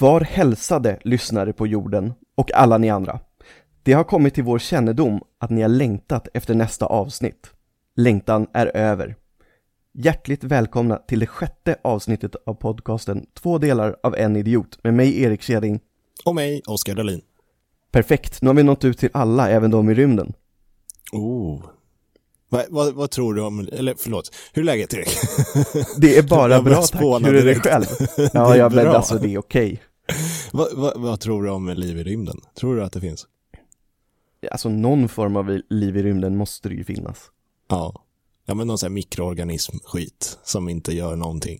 Var hälsade lyssnare på jorden och alla ni andra. Det har kommit till vår kännedom att ni har längtat efter nästa avsnitt. Längtan är över. Hjärtligt välkomna till det sjätte avsnittet av podcasten Två delar av en idiot med mig Erik Keding. Och mig, Oskar Dahlin. Perfekt, nu har vi nått ut till alla, även de i rymden. Oh. Vad, vad, vad tror du om, eller förlåt, hur är läget Erik? Det är bara Jag bra tack, hur är det själv? Ja, är ja men bra. alltså det är okej. vad, vad, vad tror du om liv i rymden? Tror du att det finns? Alltså någon form av liv i rymden måste det ju finnas. Ja. Ja men någon sån här mikroorganism-skit som inte gör någonting.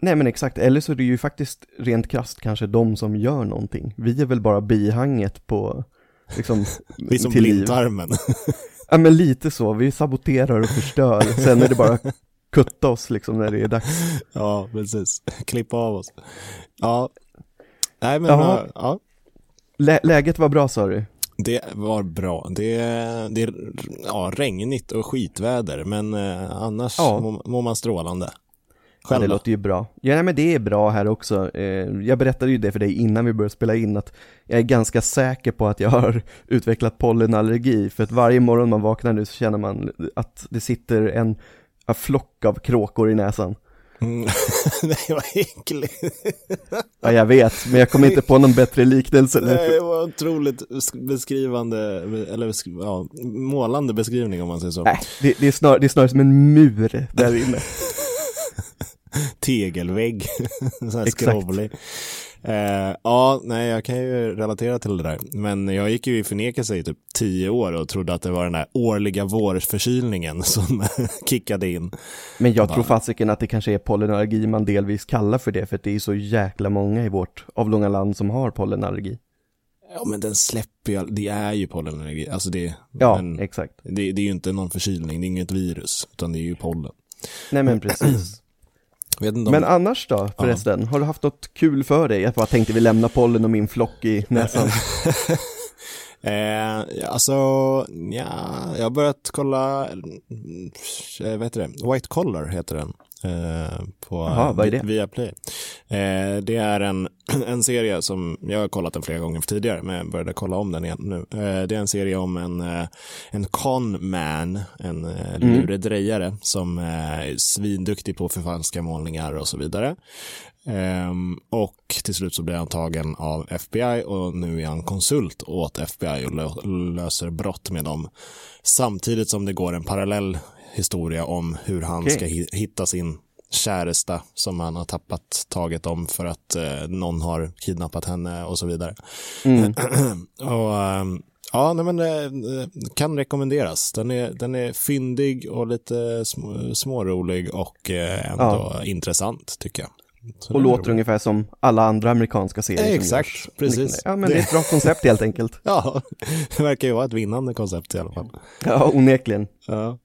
Nej men exakt, eller så är det ju faktiskt rent krasst kanske de som gör någonting. Vi är väl bara bihanget på, liksom, Vi som till blindtarmen. Ja men lite så, vi saboterar och förstör, sen är det bara kutta oss liksom när det är dags. ja, precis. Klippa av oss. Ja. Nej men, Jaha. ja. ja. Lä läget var bra sa du? Det var bra. Det, det är ja, regnigt och skitväder, men eh, annars Ja. mår, mår man strålande. Ja, Själv det då? låter ju bra. Ja, nej, men det är bra här också. Eh, jag berättade ju det för dig innan vi började spela in att jag är ganska säker på att jag har utvecklat pollenallergi. För att varje morgon man vaknar nu så känner man att det sitter en, en flock av kråkor i näsan. Mm. Nej, vad äckligt. Ja, jag vet, men jag kommer inte på någon bättre liknelse. Nej, det var otroligt beskrivande, eller ja, målande beskrivning om man säger så. Nej, det, det, är snar, det är snarare som en mur där inne. Tegelvägg, så här skrovlig. Eh, ja, nej, jag kan ju relatera till det där. Men jag gick ju i förnekelse i typ tio år och trodde att det var den där årliga vårförkylningen som kickade in. Men jag tror fasiken att det kanske är pollenallergi man delvis kallar för det, för det är så jäkla många i vårt avlånga land som har pollenallergi. Ja, men den släpper ju, det är ju pollenallergi. Alltså det, Ja, men exakt. det, det är ju inte någon förkylning, det är inget virus, utan det är ju pollen. Nej men precis. Om... Men annars då förresten, har du haft något kul för dig? Jag bara tänkte vi lämnar pollen och min flock i näsan. Eh, alltså, ja, jag har börjat kolla, eh, vad heter det? White Collar heter den. Eh, på Jaha, vad är det? Viaplay. Eh, det är en, en serie som, jag har kollat den flera gånger tidigare, men jag började kolla om den igen nu. Eh, det är en serie om en, eh, en con man, en eh, Mm. som är svinduktig på förfalska målningar och så vidare. Ehm, och till slut så blir han tagen av FBI och nu är han konsult åt FBI och lö- löser brott med dem. Samtidigt som det går en parallell historia om hur han Okej. ska hi- hitta sin käresta som han har tappat taget om för att eh, någon har kidnappat henne och så vidare. Mm. och, ehm, ja, nej, men eh, kan rekommenderas. Den är, den är fyndig och lite sm- smårolig och eh, ändå intressant tycker jag. Så Och låter ungefär som alla andra amerikanska serier Exakt, görs. precis. Ja men det är ett bra koncept helt enkelt. Ja, det verkar ju vara ett vinnande koncept i alla fall. Ja, onekligen. Ja.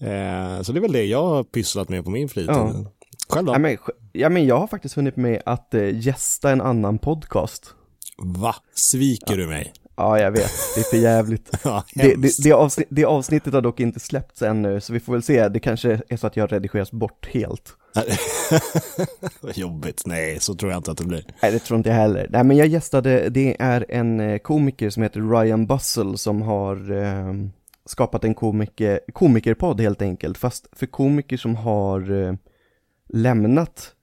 Eh, så det är väl det jag har pysslat med på min fritid. Ja. Själv då? Ja men, ja men jag har faktiskt hunnit med att eh, gästa en annan podcast. Va? Sviker du mig? Ja, jag vet. Det är för jävligt. Ja, Det, det, det, avsnitt, det avsnittet har dock inte släppts ännu, så vi får väl se. Det kanske är så att jag redigeras bort helt. Vad jobbigt. Nej, så tror jag inte att det blir. Nej, det tror inte jag heller. Nej, men jag gästade, det är en eh, komiker som heter Ryan Bussell som har eh, skapat en komiker, komikerpodd helt enkelt, fast för komiker som har eh, lämnat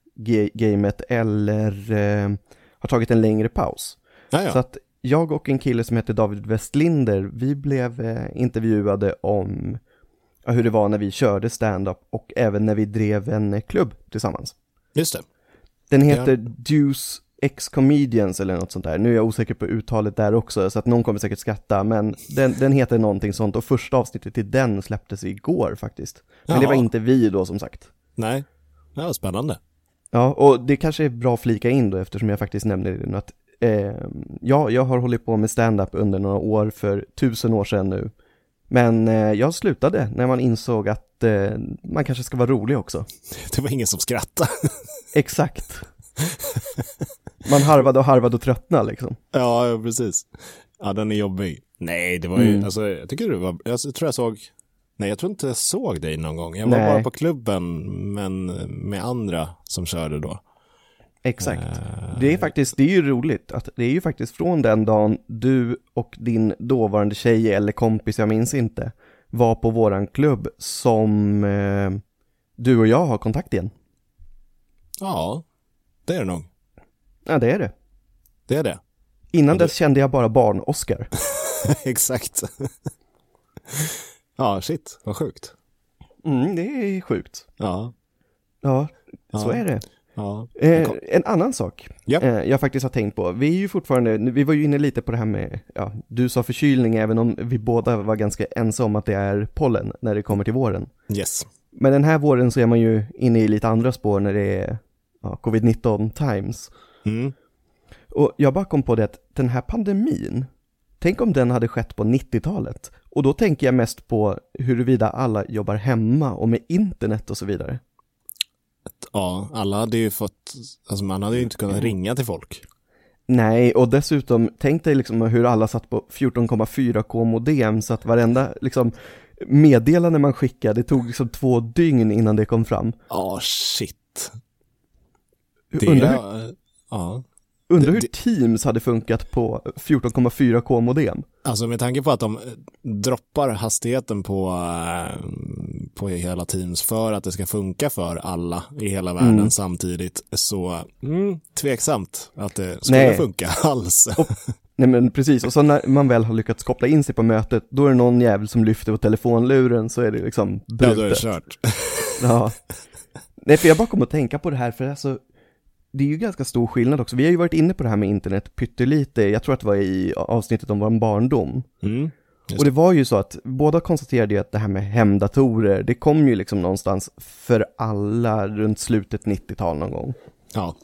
gamet eller eh, har tagit en längre paus. Ja, ja. Så att jag och en kille som heter David Westlinder, vi blev eh, intervjuade om ja, hur det var när vi körde stand-up och även när vi drev en eh, klubb tillsammans. Just det. Den Ja. heter Deuce X Comedians eller något sånt där. Nu är jag osäker på uttalet där också, så att någon kommer säkert skratta, men den, den heter någonting sånt och första avsnittet till den släpptes igår faktiskt. Men det Jaha. var inte vi då som sagt. Nej. Ja, spännande. Ja, och det kanske är bra att flika in då eftersom jag faktiskt nämner det nu att eh, ja, jag har hållit på med stand-up under några år för tusen år sedan nu. Men eh, jag slutade när man insåg att eh, man kanske ska vara rolig också. Det var ingen som skrattade. Exakt. Man harvade och harvade och tröttnade liksom. ja, ja, precis. Ja, den är jobbig. Nej, det var ju, Mm. alltså, jag tycker det var, jag tror jag såg, nej, jag tror inte jag såg dig någon gång. Jag var Nej. bara på klubben, men med andra som körde då. Exakt. Eh, Det är faktiskt, det är ju roligt att det är ju faktiskt från den dagen du och din dåvarande tjej eller kompis, jag minns inte, var på våran klubb som eh, du och jag har kontakt igen. Ja, det är det nog. Ja, det är det. Det är det. Innan dess kände jag bara barn-Oscar. Exakt. ja, shit, vad sjukt. Mm, det är sjukt. Ja. Ja, så Ja. är det. Ja. Eh, en annan sak Ja. eh, jag faktiskt har tänkt på, vi är ju fortfarande, vi var ju inne lite på det här med, ja, du sa förkylning även om vi båda var ganska ense om att det är pollen när det kommer till våren. Yes. Men den här våren så är man ju inne i lite andra spår när det är ja, covid-19 times. Mm. Och jag bara kom på det att den här pandemin, tänk om den hade skett på 90-talet. Och då tänker jag mest på huruvida alla jobbar hemma och med internet och så vidare. Ja, alla hade ju fått, alltså man hade ju inte kunnat ringa till folk. Nej, och dessutom, tänk dig liksom hur alla satt på 14,4K modem så att varenda liksom meddelande man skickade, det tog liksom två dygn innan det kom fram. Ja, shit. Det, Undrar, ja. undrar hur det- Teams hade funkat på 14,4K modem. Alltså med tanke på att de droppar hastigheten på, eh, på hela Teams för att det ska funka för alla i hela världen Mm. samtidigt så mm, tveksamt att det skulle Nej. funka alls. Nej men precis, och så när man väl har lyckats koppla in sig på mötet, då är det någon jävel som lyfter på telefonluren så är det liksom Ja, då är det brutet. kört. Ja. Nej, för jag bara kom att tänka på det här, för alltså, det är ju ganska stor skillnad också. Vi har ju varit inne på det här med internet pyttelite, jag tror att det var i avsnittet om vår barndom. Mm. Och det var ju så att båda konstaterade ju att det här med hemdatorer, det kom ju liksom någonstans för alla runt slutet 90-tal någon gång. Ja.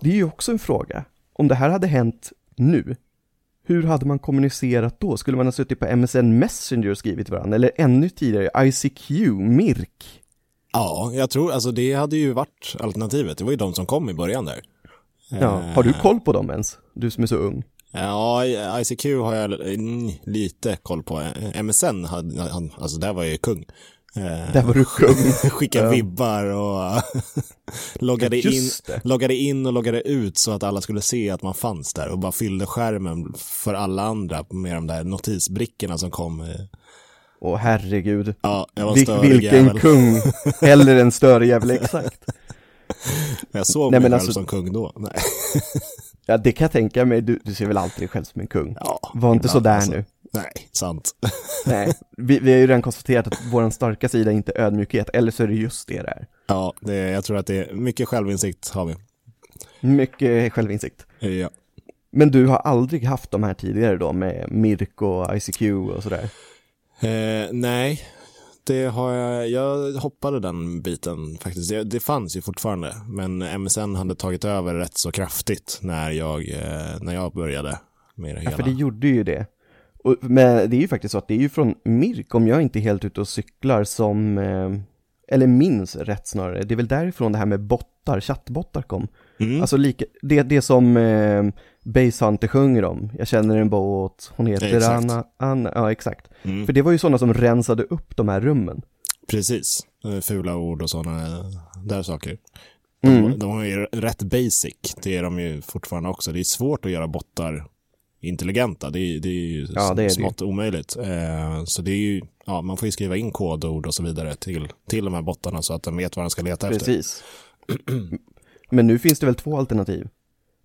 Det är ju också en fråga, om det här hade hänt nu, hur hade man kommunicerat då? Skulle man ha suttit på MSN Messenger och skrivit varandra? Eller ännu tidigare, ICQ, Mirk? Ja, jag tror, alltså det hade ju varit alternativet. Det var ju de som kom i början där. Ja, har du koll på dem ens? Du som är så ung. Ja, ICQ har jag lite koll på. MSN, hade, alltså där var jag ju kung. Eh, Där var du kung. Skicka vibbar och loggade, in, loggade in och loggade ut så att alla skulle se att man fanns där och bara fyllde skärmen för alla andra med de där notisbrickorna som kom. Åh herregud. Ja, Vil- vilken jävel. kung. Eller en större jävel, exakt. Jag såg Nej, mig själv alltså- som kung då. Nej. Ja, det kan jag tänka mig. Du, du ser väl alltid dig själv som en kung? Ja, Var inte ibland, så där alltså. nu. Nej, sant. Nej, vi, vi har ju redan konstaterat att vår starka sida inte är ödmjukhet, eller så är det just det det är. Ja, det, jag tror att det är mycket självinsikt har vi. Mycket självinsikt. Ja. Men du har aldrig haft de här tidigare då med Mirk och ICQ och sådär? Eh, nej, det har jag, jag hoppade den biten faktiskt. Det, det fanns ju fortfarande, men MSN hade tagit över rätt så kraftigt när jag, eh, när jag började med det Ja, hela. för det gjorde ju det. Och, men det är ju faktiskt så att det är ju från Mirk, om jag inte är helt ute och cyklar, som, eh, eller minns rätt snarare, det är väl därifrån det här med bottar, chattbottar kom. Mm, Alltså lika, det, det som eh, Base Hunter sjunger om, jag känner en båt, hon heter Exakt. Anna, Anna, ja exakt. mm, För det var ju sådana som rensade upp de här rummen. precis, Eh, fula ord och sådana där saker. Mm. De, de är ju rätt basic, det är de ju fortfarande också. Det är svårt att göra bottar intelligenta, det är, det är ju Ja, det är det smått omöjligt. Eh, så det är ju, ja, man får ju skriva in kodord och så vidare till, till de här bottarna så att de vet vad de ska leta efter. Men nu finns det väl två alternativ.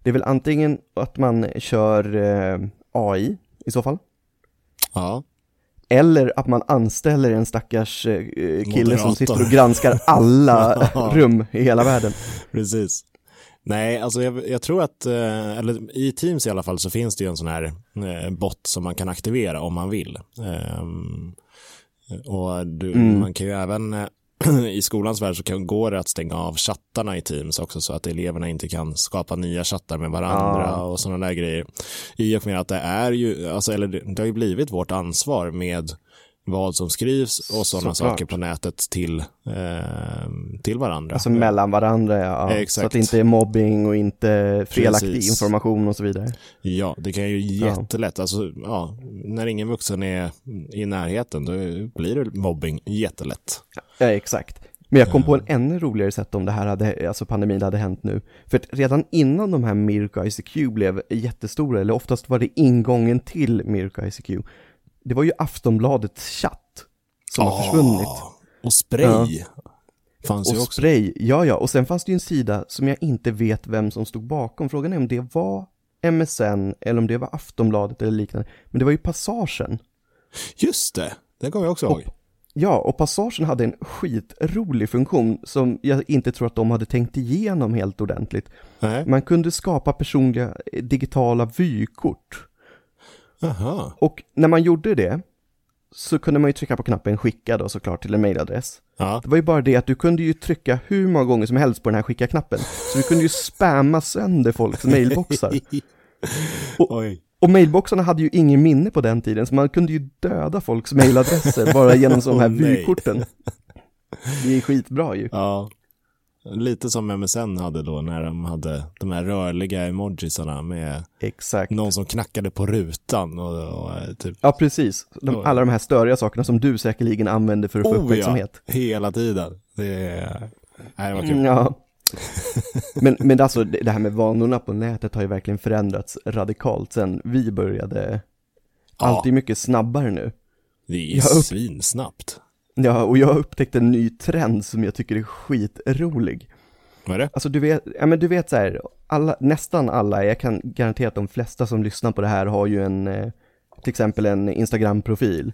Det är väl antingen att man kör eh, AI i så fall. Ja, Eller att man anställer en stackars eh, kille som Moderator. sitter och granskar alla rum i hela världen. precis. Nej, alltså jag, jag tror att, eh, eller i Teams i alla fall så finns det ju en sån här eh, bot som man kan aktivera om man vill. Ehm, och du, Mm. man kan ju även eh, i skolans värld så kan, går det att stänga av chattarna i Teams också så att eleverna inte kan skapa nya chattar med varandra Ah. och sådana där grejer. I och med att det är ju, alltså, eller det, det har ju blivit vårt ansvar med vad som skrivs och sådana Såklart. saker på nätet till, eh, till varandra. Alltså mellan varandra, ja. Så Exakt. att det inte är mobbing och inte felaktig Precis. information och så vidare. Ja, det kan ju jättelätt, alltså ja, när ingen vuxen är i närheten då blir det mobbing jättelätt. Ja, exakt. Men jag kom på en ännu roligare sätt om det här hade, alltså pandemin hade hänt nu. För att redan innan de här Mirko ICQ blev jättestora, eller oftast var det ingången till Mirko ICQ, det var ju Aftonbladets chatt som har försvunnit. Och spray fanns ju Och också. spray, ja ja, och sen fanns det ju en sida som jag inte vet vem som stod bakom. Frågan är om det var MSN eller om det var Aftonbladet eller liknande. Men det var ju Passagen. Just det, det kommer jag också ihåg. Ja, och Passagen hade en skitrolig funktion som jag inte tror att de hade tänkt igenom helt ordentligt. Nej. Man kunde skapa personliga eh, digitala vykort. Aha. Och när man gjorde det så kunde man ju trycka på knappen skicka då såklart till en mailadress. Ja. Det var ju bara det att du kunde ju trycka hur många gånger som helst på den här skicka-knappen. Så du kunde ju spamma sönder folks mailboxar. Oj. Och mailboxarna hade ju ingen minne på den tiden, så man kunde ju döda folks mailadresser bara genom de här vykorten. Det är skitbra ju. Ja. Lite som MSN hade då när de hade de här rörliga emojisarna med Exakt. någon som knackade på rutan och, och eh, typ Ja, precis. De, alla de här störiga sakerna som du säkerligen använder för att få Oh, ja. uppmärksamhet. hela tiden. Det, är- nej, det var kul. Mm, Ja. Men, men alltså det här med vanorna på nätet har ju verkligen förändrats radikalt sen vi började. Ja. Allt är mycket snabbare nu. Det är upp- svinsnabbt. Ja, och jag har upptäckt en ny trend som jag tycker är skitrolig. Vad är det? Alltså du vet, ja men du vet så här, alla, nästan alla, jag kan garantera att de flesta som lyssnar på det här har ju en, eh, till exempel en Instagram-profil.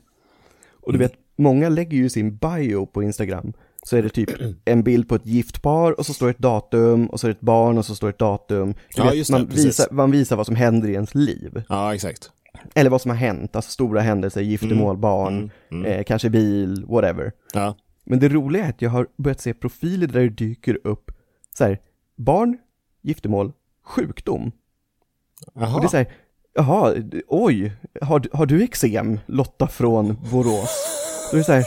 Och du vet, många lägger ju sin bio på Instagram. Så är det typ en bild på ett gift par och så står ett datum och så är det ett barn och så står ett datum. Du Ja, vet, just det, man, precis. visar, man visar vad som händer i ens liv. Ja, exakt. Eller vad som har hänt, alltså stora händelser, giftermål, barn, mm, mm. Eh, kanske bil, whatever. Ja. Men det roliga är att jag har börjat se profiler där det dyker upp så här, barn, giftermål, sjukdom. Jaha. Och det är så här, jaha, oj, har, har du eksem, Lotta från Borås? Då är det så här,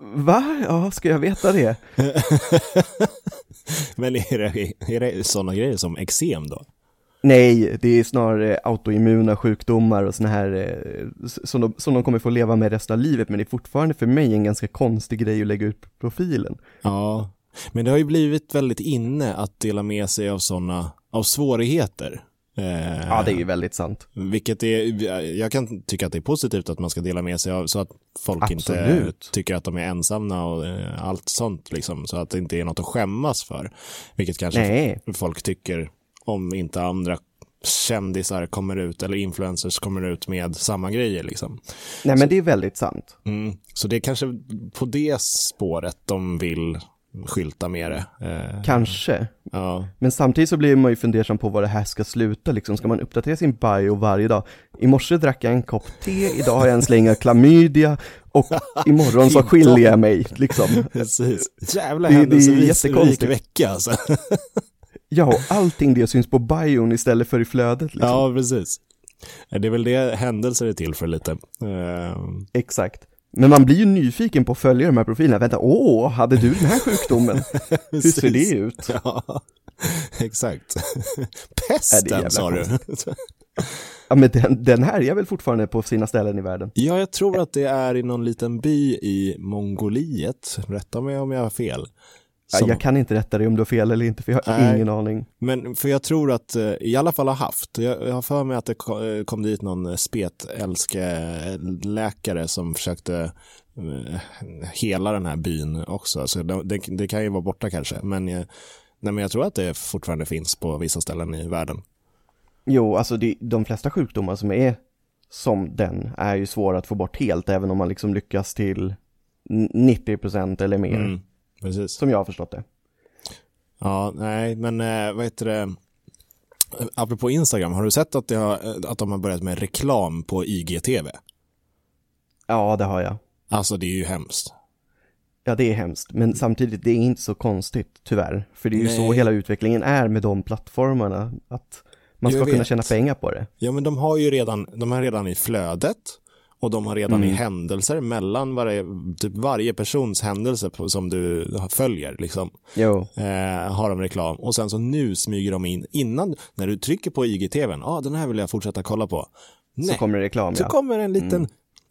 va? Ja, ska jag veta det? Men är det, är det sådana grejer som eksem då? Nej, det är snarare autoimmuna sjukdomar och såna här eh, som de, som de kommer få leva med resten av livet, men det är fortfarande för mig en ganska konstig grej att lägga ut på profilen. Ja, men det har ju blivit väldigt inne att dela med sig av sådana, av svårigheter. Eh, Ja, det är ju väldigt sant. Vilket är, jag kan tycka att det är positivt att man ska dela med sig av så att folk inte Absolut. tycker att de är ensamma och eh, allt sånt liksom. Så att det inte är något att skämmas för. Vilket kanske Nej. folk tycker om inte andra kändisar kommer ut eller influencers kommer ut med samma grejer liksom. Nej, men det är väldigt sant. Mm. Så det är kanske på det spåret de vill skylta med det. Eh, Kanske. ja. Men samtidigt så blir man ju fundersam på vad det här ska sluta liksom. Ska man uppdatera sin bio varje dag? I morse drack jag en kopp te, idag har jag en släng av klamydia och imorgon så skiljer jag mig liksom. Precis. Jävla händelserik jättekonstigt. vecka alltså. Ja, och allting det syns på bion istället för i flödet liksom. Ja, precis. Det är väl det händelser är till för lite. Eh, Exakt. Men man blir ju nyfiken på att följa de här profilerna. Vänta, åh, hade du den här sjukdomen? Hur ser det ut? Ja, exakt. Pesten sa du. Ja, men den, den här är väl fortfarande på sina ställen i världen? Ja, jag tror att det är i någon liten by i Mongoliet. Rätta mig om jag har fel. Som- Jag kan inte rätta dig om du har fel eller inte, för jag har Nej. ingen aning. Men för jag tror att, eh, i alla fall har haft, jag, jag har för mig att det eh, kom dit någon eh, spetälskeläkare som försökte hela den här byn också. Så det, det, kan ju vara borta kanske. Men, eh, nej, men jag tror att det fortfarande finns på vissa ställen i världen. Jo, alltså det, de flesta sjukdomar som är som den är ju svåra att få bort helt, även om man liksom lyckas till 90% eller mer, Mm, precis. som jag har förstått det. Ja, nej, men eh, vad heter det? Apropå Instagram, har du sett att, har, eh, att de har börjat med reklam på IGTV? Ja, det har jag. Alltså det är ju hemskt. Ja, det är hemskt, men samtidigt, det är inte så konstigt, tyvärr. För det är ju så Nej. hela utvecklingen är med de plattformarna, att man Jag ska kunna vet. tjäna pengar på det. Ja, men de har ju redan, de har redan i flödet och de har redan i Mm. händelser mellan varje, typ varje persons händelse på, som du följer, liksom, eh, har de reklam. Och sen så nu smyger de in, innan, när du trycker på IGTVn, ja, ah, den här vill jag fortsätta kolla på. så Nej, kommer det reklam, så ja. kommer en liten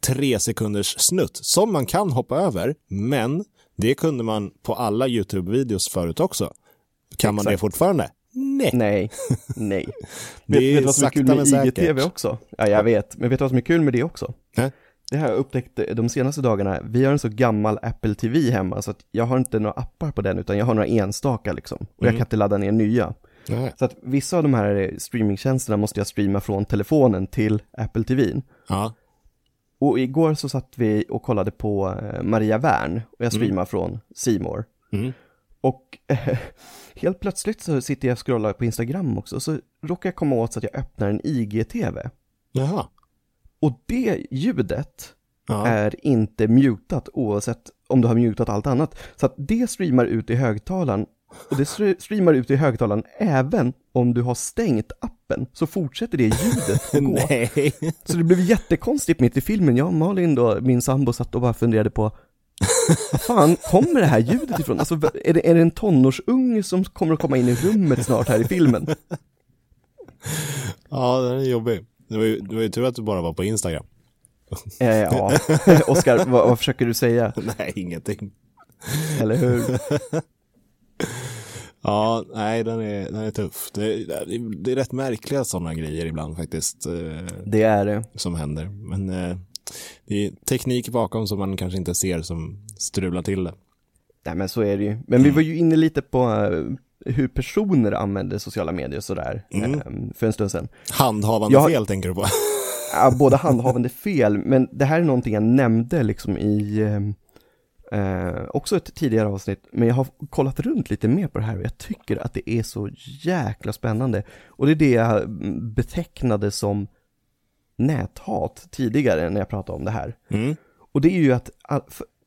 tre sekunders snutt som man kan hoppa över, men Det kunde man på alla YouTube-videos förut också. Kan man det Exakt. fortfarande? Nej. Nej, nej. Det vet, är vet du vad som är kul med IGTV också? Ja, jag vet. Men vet du vad som är kul med det också? Nej. Det här har jag upptäckt de senaste dagarna. Vi har en så gammal Apple TV hemma så att jag har inte några appar på den utan jag har några enstaka liksom. Och jag Mm. kan inte ladda ner nya. Nej. Så att vissa av de här streamingtjänsterna måste jag streama från telefonen till Apple TVn. Ja. Och igår så satt vi och kollade på eh, Maria Wern och jag streamar från Simor. Mm. Och eh, helt plötsligt så sitter jag och scrollar på Instagram också, så råkar jag komma åt så att jag öppnar en IGTV. Jaha. Och det ljudet Ja. är inte mutat oavsett om du har mutat allt annat. Så att det streamar ut i högtalaren och det str- streamar ut i högtalaren även om du har stängt appen så fortsätter det ljudet att gå. Nej. Så det blev jättekonstigt mitt i filmen. Jag och Malin då, min sambo, satt och bara funderade på fan kommer det här ljudet ifrån? Alltså är det, är det en tonårsunge som kommer att komma in i rummet snart här i filmen? Ja, den är jobbig. Det var, ju, det var ju tur att du bara var på Instagram. Eh, ja, Oskar, vad, vad försöker du säga? Nej, ingenting. Eller hur? Ja, nej, den är, den är tuff. Det, det, det är rätt märkliga sådana grejer ibland faktiskt eh, Det är det. som händer. Men eh, det är teknik bakom som man kanske inte ser som strular till det. Nej men så är det ju. Men vi var ju inne lite på eh, hur personer använder sociala medier och sådär Mm. eh, för en stund sedan. Handhavande Jag- fel tänker du på? Ja, både handhavande fel, men det här är någonting jag nämnde liksom i eh, eh, också ett tidigare avsnitt, men jag har kollat runt lite mer på det här och jag tycker att det är så jäkla spännande. Och det är det jag mm, betecknade som näthat tidigare när jag pratade om det här. Mm. Och det är ju att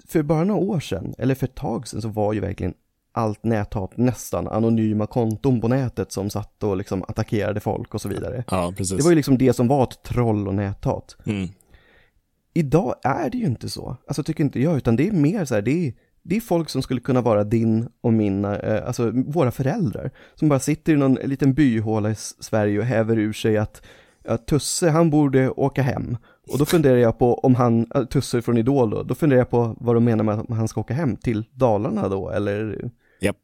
för- bara några år sedan, eller för ett tag sedan, så var ju verkligen allt näthat nästan anonyma konton på nätet som satt och liksom attackerade folk och så vidare. Ja, precis. Det var ju liksom det som var ett troll och näthat. mm. Idag är det ju inte så, alltså tycker inte jag, utan det är mer så här, det är, det är folk som skulle kunna vara din och mina, eh, alltså våra föräldrar, som bara sitter i någon liten byhåla i Sverige och häver ur sig att ja, Tusse, han borde åka hem. Och då funderar jag på om han, Tusse från Idol då, då funderar jag på vad de menar med att han ska åka hem, till Dalarna då, eller? Japp.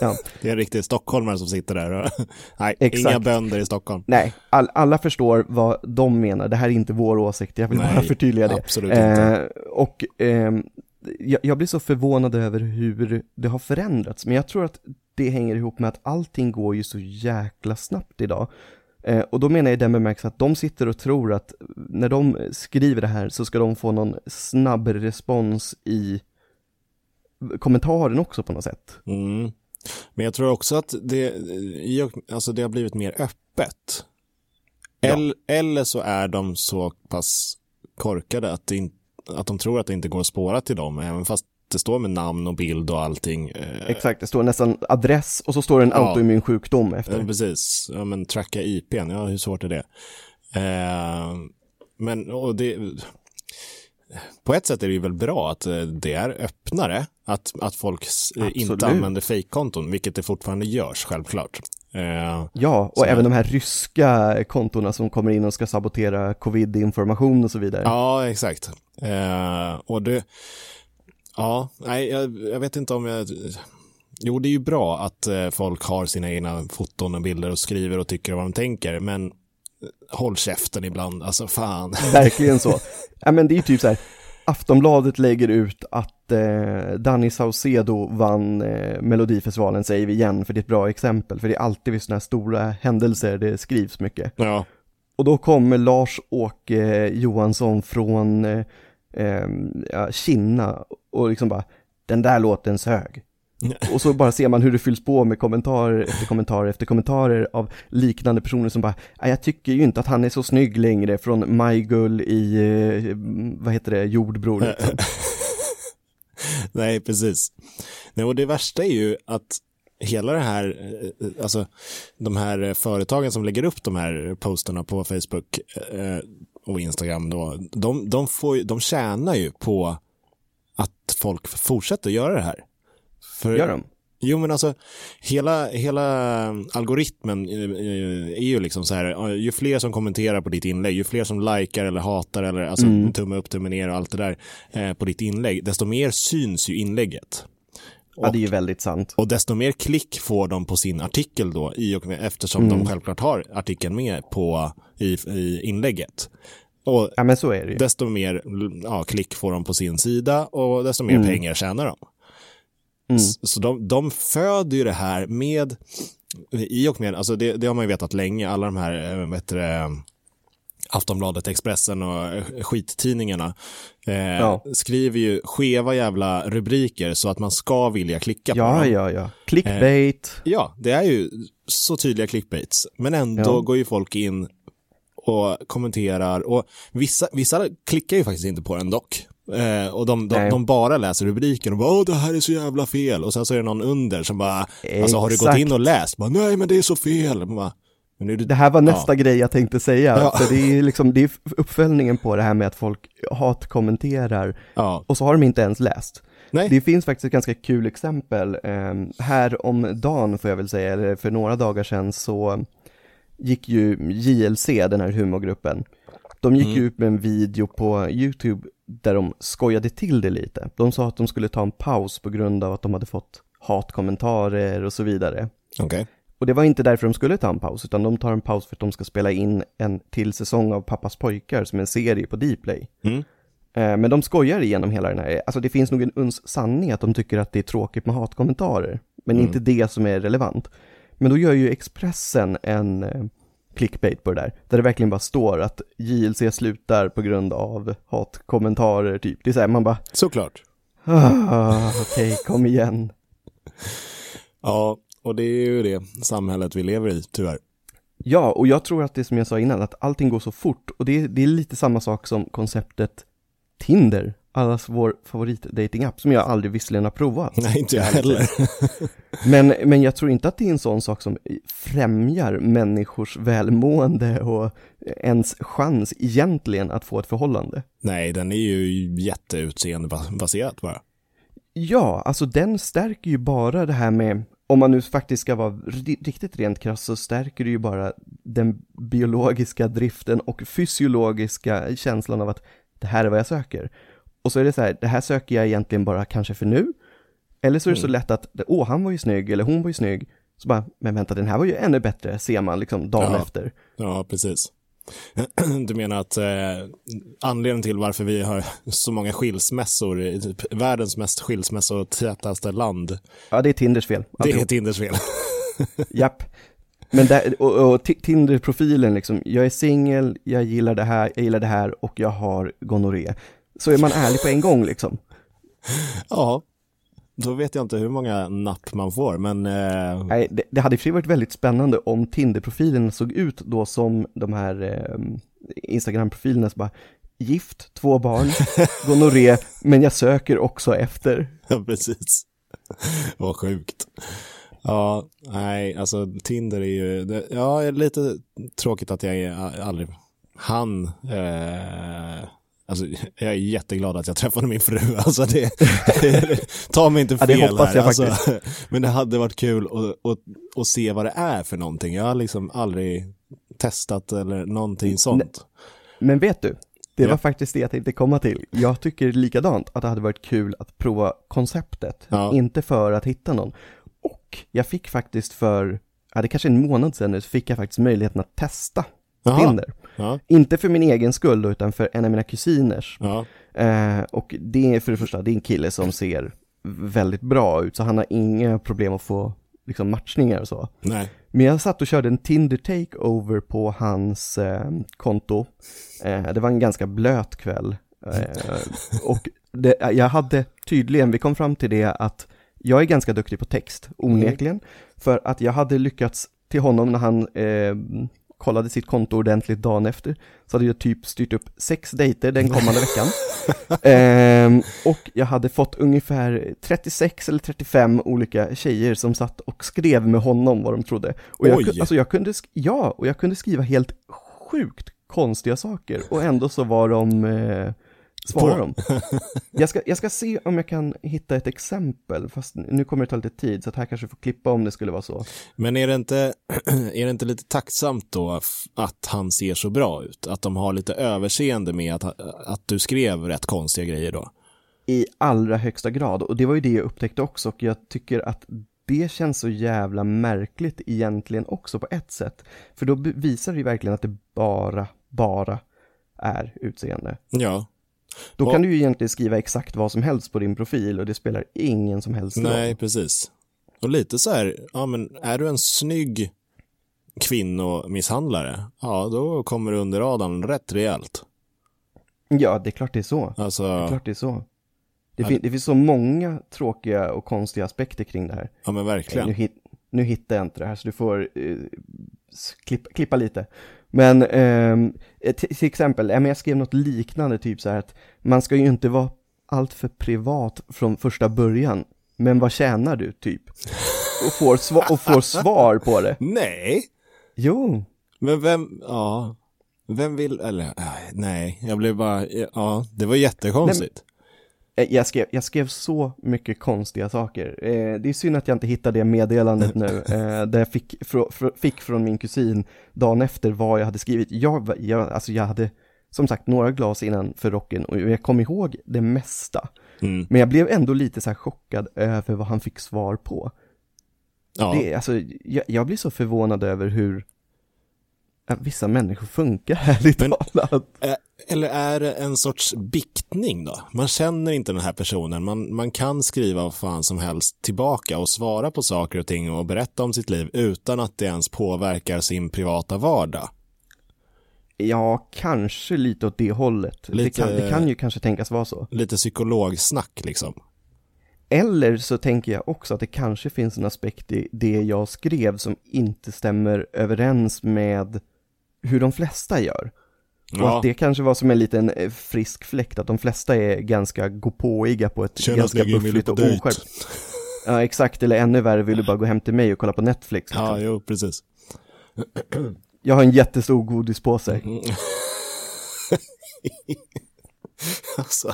Ja. Det är en riktig stockholmare som sitter där. Och, nej, Exakt. inga bönder i Stockholm. Nej, all, alla förstår vad de menar, det här är inte vår åsikt, jag vill bara Nej, förtydliga det. absolut inte. Eh, och ehm, jag, jag blir så förvånad över hur det har förändrats, men jag tror att det hänger ihop med att allting går ju så jäkla snabbt idag. Eh, och då menar jag i den bemärkelsen att de sitter och tror att när de skriver det här så ska de få någon snabb respons i kommentaren också på något sätt. Mm. Men jag tror också att det, alltså det har blivit mer öppet. Ja. Eller, eller så är de så pass korkade att, det in, att de tror att det inte går att spåra till dem, även fast det står med namn och bild och allting. Eh, Exakt, det står nästan adress och så står det en Ja. autoimmun sjukdom Ja, efter. precis. Ja, men tracka IPn, ja hur svårt är det? Eh, men, och det... På ett sätt är det ju väl bra att eh, det är öppnare, att, att folk eh, Absolut. inte använder fejkkonton, vilket det fortfarande görs, självklart. Eh, Ja, och även de här ryska kontona som kommer in och ska sabotera covid-information och så vidare. ja, exakt. Eh, och det... Ja, nej, jag, jag vet inte om jag... Jo, det är ju bra att eh, folk har sina egna foton och bilder och skriver och tycker vad de tänker, men eh, håll käften ibland, alltså fan. Verkligen så. Ja men det är ju typ så här, Aftonbladet lägger ut att eh, Danny Saucedo vann eh, Melodifestivalen, säger vi igen, för det är ett bra exempel, för det är alltid vid sådana här stora händelser det skrivs mycket. Ja, Och då kommer Lars-Åke Johansson från eh, eh, ja, Kina och liksom bara, den där låten sög. Och så bara ser man hur det fylls på med kommentarer efter kommentarer efter kommentarer av liknande personer som bara, "Nej, jag tycker ju inte att han är så snygg längre från Majgull i, eh, vad heter det, jordbror. liksom. nej precis. Nej, och det värsta är ju att hela det här, eh, alltså de här företagen som lägger upp de här posterna på Facebook eh, och Instagram då, de, de, får, de tjänar ju på att folk fortsätter göra det här. För, Gör de? Jo men alltså hela, hela algoritmen eh, eh, är ju liksom så här, ju fler som kommenterar på ditt inlägg, ju fler som likar eller hatar eller alltså mm. tumme upp, tumme ner och allt det där eh, på ditt inlägg, desto mer syns ju inlägget. Och, ja, det är ju väldigt sant. Och desto mer klick får de på sin artikel då, i och med, eftersom mm. de självklart har artikeln med på, i, i inlägget. Och ja, men så är det ju. Desto mer ja, klick får de på sin sida och desto mer mm. pengar tjänar de. Mm. Så de, de föder ju det här med, i och med, alltså det, det har man ju vetat länge, alla de här, eh, vet du, Aftonbladet, Expressen och skittidningarna eh, ja. skriver ju skeva jävla rubriker så att man ska vilja klicka ja, på dem. Ja, ja, Clickbait. Eh, ja, det är ju så tydliga clickbaits. Men ändå ja. går ju folk in och kommenterar och vissa, vissa klickar ju faktiskt inte på den dock. Eh, och de, de, de, bara läser rubriken och bara åh det här är så jävla fel och sen så är det någon under som bara Exakt. alltså har du gått in och läst? Bara, Nej men det är så fel. Bara, det, det, här var nästa ja. grej jag tänkte säga, ja. för det är liksom, det är uppföljningen på det här med att folk hatkommenterar ja. och så har de inte ens läst. Nej. Det finns faktiskt ett ganska kul exempel. Eh, här om dagen får jag väl säga, eller för några dagar sedan så gick ju JLC, den här humorgruppen, de gick mm. ut med en video på YouTube där de skojade till det lite. De sa att de skulle ta en paus på grund av att de hade fått hatkommentarer och så vidare. Okay. Och det var inte därför de skulle ta en paus, utan de tar en paus för att de ska spela in en till säsong av Pappas pojkar som är en serie på Dplay. Mm. Eh, men de skojar igenom hela den här, alltså det finns nog en uns sanning att de tycker att det är tråkigt med hatkommentarer, men mm. inte det som är relevant. Men då gör ju Expressen en eh, clickbait på det där, där det verkligen bara står att JLC slutar på grund av hatkommentarer typ. Det är så här, man bara... Såklart. Ah, Okej, okay, kom igen. ja, och det är ju det samhället vi lever i, tyvärr. Ja, och jag tror att det som jag sa innan, att allting går så fort. Och det, det är lite samma sak som konceptet Tinder, allas vår favoritdatingapp som jag aldrig visserligen har provat. Nej, inte jag heller. men, men jag tror inte att det är en sån sak som främjar människors välmående och ens chans egentligen att få ett förhållande. Nej, den är ju jätteutseendebaserad bara. Ja, alltså den stärker ju bara det här med om man nu faktiskt ska vara riktigt rent krass så stärker det ju bara den biologiska driften och fysiologiska känslan av att det här är vad jag söker. Och så är det så här, det här söker jag egentligen bara kanske för nu. Eller så är det så mm. lätt att, åh han var ju snygg eller hon var ju snygg. Så bara, men vänta den här var ju ännu bättre, ser man liksom dagen ja. efter. Ja, precis. Du menar att eh, anledningen till varför vi har så många skilsmässor typ världens mest skilsmässotätaste land? Ja, det är Tinders fel. Det är Tinders fel. Japp. Men där, och, och Tinder-profilen liksom, jag är singel, jag gillar det här, jag gillar det här och jag har gonorré. Så är man ärlig på en gång liksom. Ja, då vet jag inte hur många napp man får, men... Eh... Nej, det, det hade i varit väldigt spännande om Tinder-profilen såg ut då som de här eh, Instagram-profilerna, så bara gift, två barn, gonorré, men jag söker också efter. Ja, precis. Vad sjukt. Ja, nej, alltså Tinder är ju, det, ja, lite tråkigt att jag aldrig han eh, Alltså, jag är jätteglad att jag träffade min fru. Alltså det, ta mig inte fel ja, det hoppas här. alltså, men det hade varit kul att, att, att, se vad det är för någonting. Jag har liksom aldrig testat eller någonting sånt. Men vet du, det var faktiskt det jag tänkte komma till. Jag tycker likadant att det hade varit kul att prova konceptet, ja. inte för att hitta någon. Och jag fick faktiskt för, ja det kanske en månad sedan nu, så fick jag faktiskt möjligheten att testa Aha. Tinder. Ja. Inte för min egen skull då, utan för en av mina kusiners. Ja. Eh, och det är för det första, det är en kille som ser väldigt bra ut, så han har inga problem att få liksom, matchningar och så. Nej. Men jag satt och körde en Tinder takeover på hans eh, konto. Eh, det var en ganska blöt kväll. Eh, och det, jag hade tydligen, vi kom fram till det att jag är ganska duktig på text, onekligen. Mm. För att jag hade lyckats till honom när han eh, kollade sitt konto ordentligt dagen efter, så hade jag typ styrt upp sex dejter den kommande veckan. ehm, och jag hade fått ungefär 36 eller 35 olika tjejer som satt och skrev med honom vad de trodde. Och jag, Oj. alltså jag kunde, ja, och jag kunde skriva helt sjukt konstiga saker och ändå så var de eh, svarar de. Jag ska, jag ska se om jag kan hitta ett exempel, fast nu kommer det ta lite tid, så att här kanske får klippa om det skulle vara så. Men är det, inte, är det inte lite tacksamt då att han ser så bra ut? Att de har lite överseende med att, att du skrev rätt konstiga grejer då? I allra högsta grad, och det var ju det jag upptäckte också, och jag tycker att det känns så jävla märkligt egentligen också på ett sätt. För då visar det ju verkligen att det bara, bara är utseende. Ja. Då Och- kan du ju egentligen skriva exakt vad som helst på din profil och det spelar ingen som helst roll. Nej, precis. Och lite så här, ja men är du en snygg kvinnomisshandlare, ja då kommer du under radarn rätt rejält. Ja, det är klart det är så. Alltså, Det är klart det är så. Det, fin- det finns så många tråkiga och konstiga aspekter kring det här. ja men Nu, verkligen. hit, nu hittar jag inte det här så du får eh, s- klippa, klippa lite. Men ehm, eh, till, exempel, jag skrev något liknande, typ så här att man ska ju inte vara alltför privat från första början. Men vad tjänar du, typ? Och får, sva- och får svar på det. Nej, Jo, men vem, ja, vem vill, eller nej, jag blev bara, ja, det var jättekonstigt. Eh, Jag skrev, jag skrev så mycket konstiga saker. Eh, det är synd att jag inte hittade det meddelandet nu, eh, där jag fick, fick från min kusin dagen efter vad jag hade skrivit. Jag, jag, alltså jag hade, som sagt, några glas innan för rocken och jag kom ihåg det mesta. Mm. Men jag blev ändå lite så här chockad över vad han fick svar på. Ja, Det, alltså, jag, jag blir så förvånad över hur vissa människor funkar, ärligt Men- talat. Eh, Eller är det en sorts biktning då? Man känner inte den här personen, man, man kan skriva vad fan som helst tillbaka och svara på saker och ting och berätta om sitt liv utan att det ens påverkar sin privata vardag. Ja, kanske lite åt det hållet. Det, Lite- kan, det kan ju kanske tänkas vara så. Lite psykologsnack liksom. Eller så tänker jag också att det kanske finns en aspekt i det jag skrev som inte stämmer överens med hur de flesta gör. Och Ja, att det kanske var som en liten eh, frisk fläkt, att de flesta är ganska gåpåiga på ett Tjena, ganska buffligt och oskärpt. Ja, exakt, eller ännu värre, vill du bara gå hem till mig och kolla på Netflix? Liksom. ja jo, precis. Jag har en jättestor godispåse. Mm. alltså.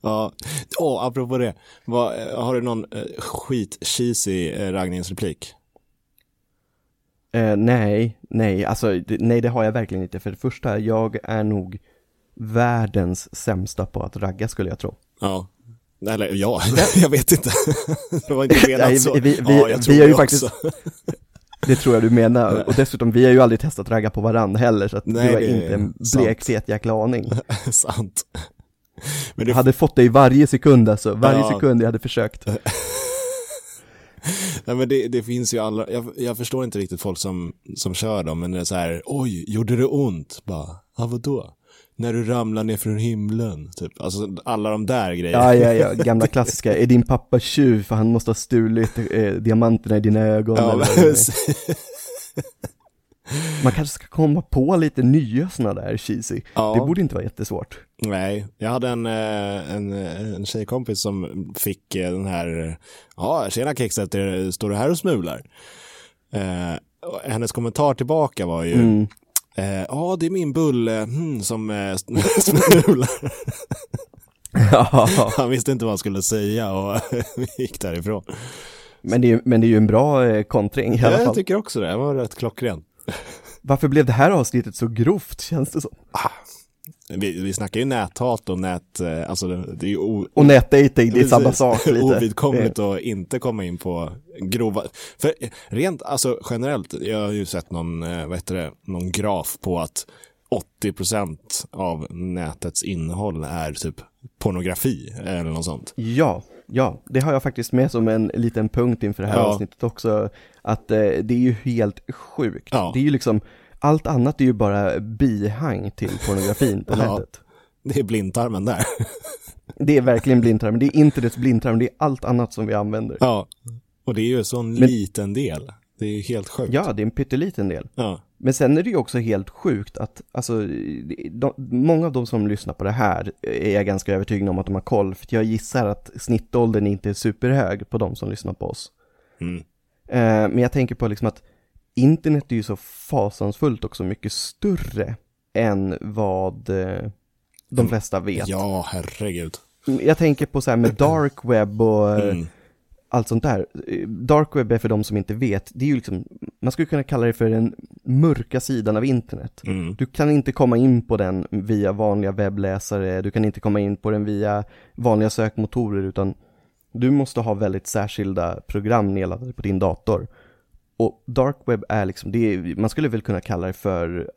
Ja, åh, apropå det. Vad, eh, har du någon eh, skit-cheesy eh, raggningsreplik? Eh, nej, nej, alltså nej det har jag verkligen inte. För det första, jag är nog världens sämsta på att ragga skulle jag tro. Ja. Eller ja, jag vet inte. det var inte menat Nej, så. vi- vi- ja, jag vi tror har ju det faktiskt- också. Det tror jag du menar. Och dessutom, vi har ju aldrig testat ragga på varandra heller, så att Nej, du har är inte en blek fet jäkla aning. Sant. Men Jag det, hade fått det i varje sekund alltså, varje Ja. sekund jag hade försökt. Nej, men det, det finns ju alla, jag, jag förstår inte riktigt folk som, som kör dem, men det är så här, oj, gjorde det ont? Bara, ja vadå? När du ramlar ner från himlen, typ. Alltså alla de där grejerna. Ja, ja, ja, gamla klassiska. Är din pappa tjuv för han måste ha stulit eh, diamanterna i dina ögon? Ja, eller? Man kanske ska komma på lite nya sådana där cheesy. ja. Det borde inte vara jättesvårt. Nej, jag hade en, eh, en, en tjejkompis som fick eh, den här, ja, tjena kexet, står du här och smular? Eh, och hennes kommentar tillbaka var ju, Mm. eh, ja det är min bulle hmm, som eh, smular. Ja, Han visste inte vad han skulle säga och gick därifrån. men det, är, men det är ju en bra kontring i alla Ja, jag fall. tycker också det, det var rätt klockren. Varför blev det här avsnittet så grovt känns det som? Vi, vi snackar ju näthat och nät, eh, alltså det, är ju o, Och nätdating, det är samma sak lite. Ovidkommligt att inte komma in på grova, för rent, alltså generellt, jag har ju sett någon, eh, vad heter det, någon graf på att 80% av nätets innehåll är typ pornografi eller något sånt. Ja, ja, det har jag faktiskt med som en liten punkt inför det här Ja. avsnittet också. Att eh, det är ju helt sjukt. Ja. Det är ju liksom, allt annat är ju bara bihang till pornografin på Ja. nätet. Det är blindtarmen där. Det är verkligen blindtarm, det är internets blindtarm, det är allt annat som vi använder. Ja, och det är ju en sån Men- liten del. Det är ju helt sjukt. Ja, det är en pytteliten del. Ja. Men sen är det ju också helt sjukt att, alltså, de, många av de som lyssnar på det här är jag ganska övertygad om att de har koll, för jag gissar att snittåldern inte är superhög på de som lyssnar på oss. Mm. Eh, men jag tänker på liksom att internet är ju så fasansfullt också mycket större än vad, eh, de flesta vet. Ja, herregud. Jag tänker på så här med dark web och eh, Mm. allt sånt där. Dark web är för de som inte vet, det är ju liksom, man skulle kunna kalla det för den mörka sidan av internet. Mm. Du kan inte komma in på den via vanliga webbläsare, du kan inte komma in på den via vanliga sökmotorer, utan du måste ha väldigt särskilda program nedladdade på din dator. Och dark web är liksom, det är, man skulle väl kunna kalla det för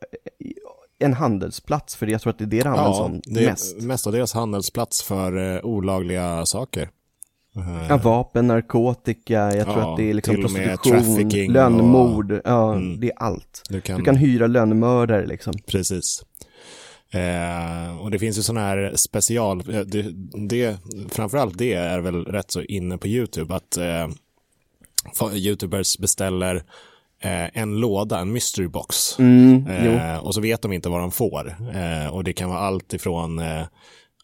en handelsplats, för jag tror att det är det det används Ja, som det är mest. mestadels handelsplats för eh, olagliga saker. Eh, Ja, vapen, narkotika, jag tror Ja, att det är liksom och prostitution, lönnmord, ja, Mm. det är allt. du kan, Du kan hyra lönnmördare liksom. Precis. Eh, och det finns ju sådana här special, eh, det, det, framförallt det är väl rätt så inne på YouTube, att eh, YouTubers beställer eh, en låda, en mystery box. Mm. Eh, och så vet de inte vad de får. Eh, och det kan vara allt ifrån eh,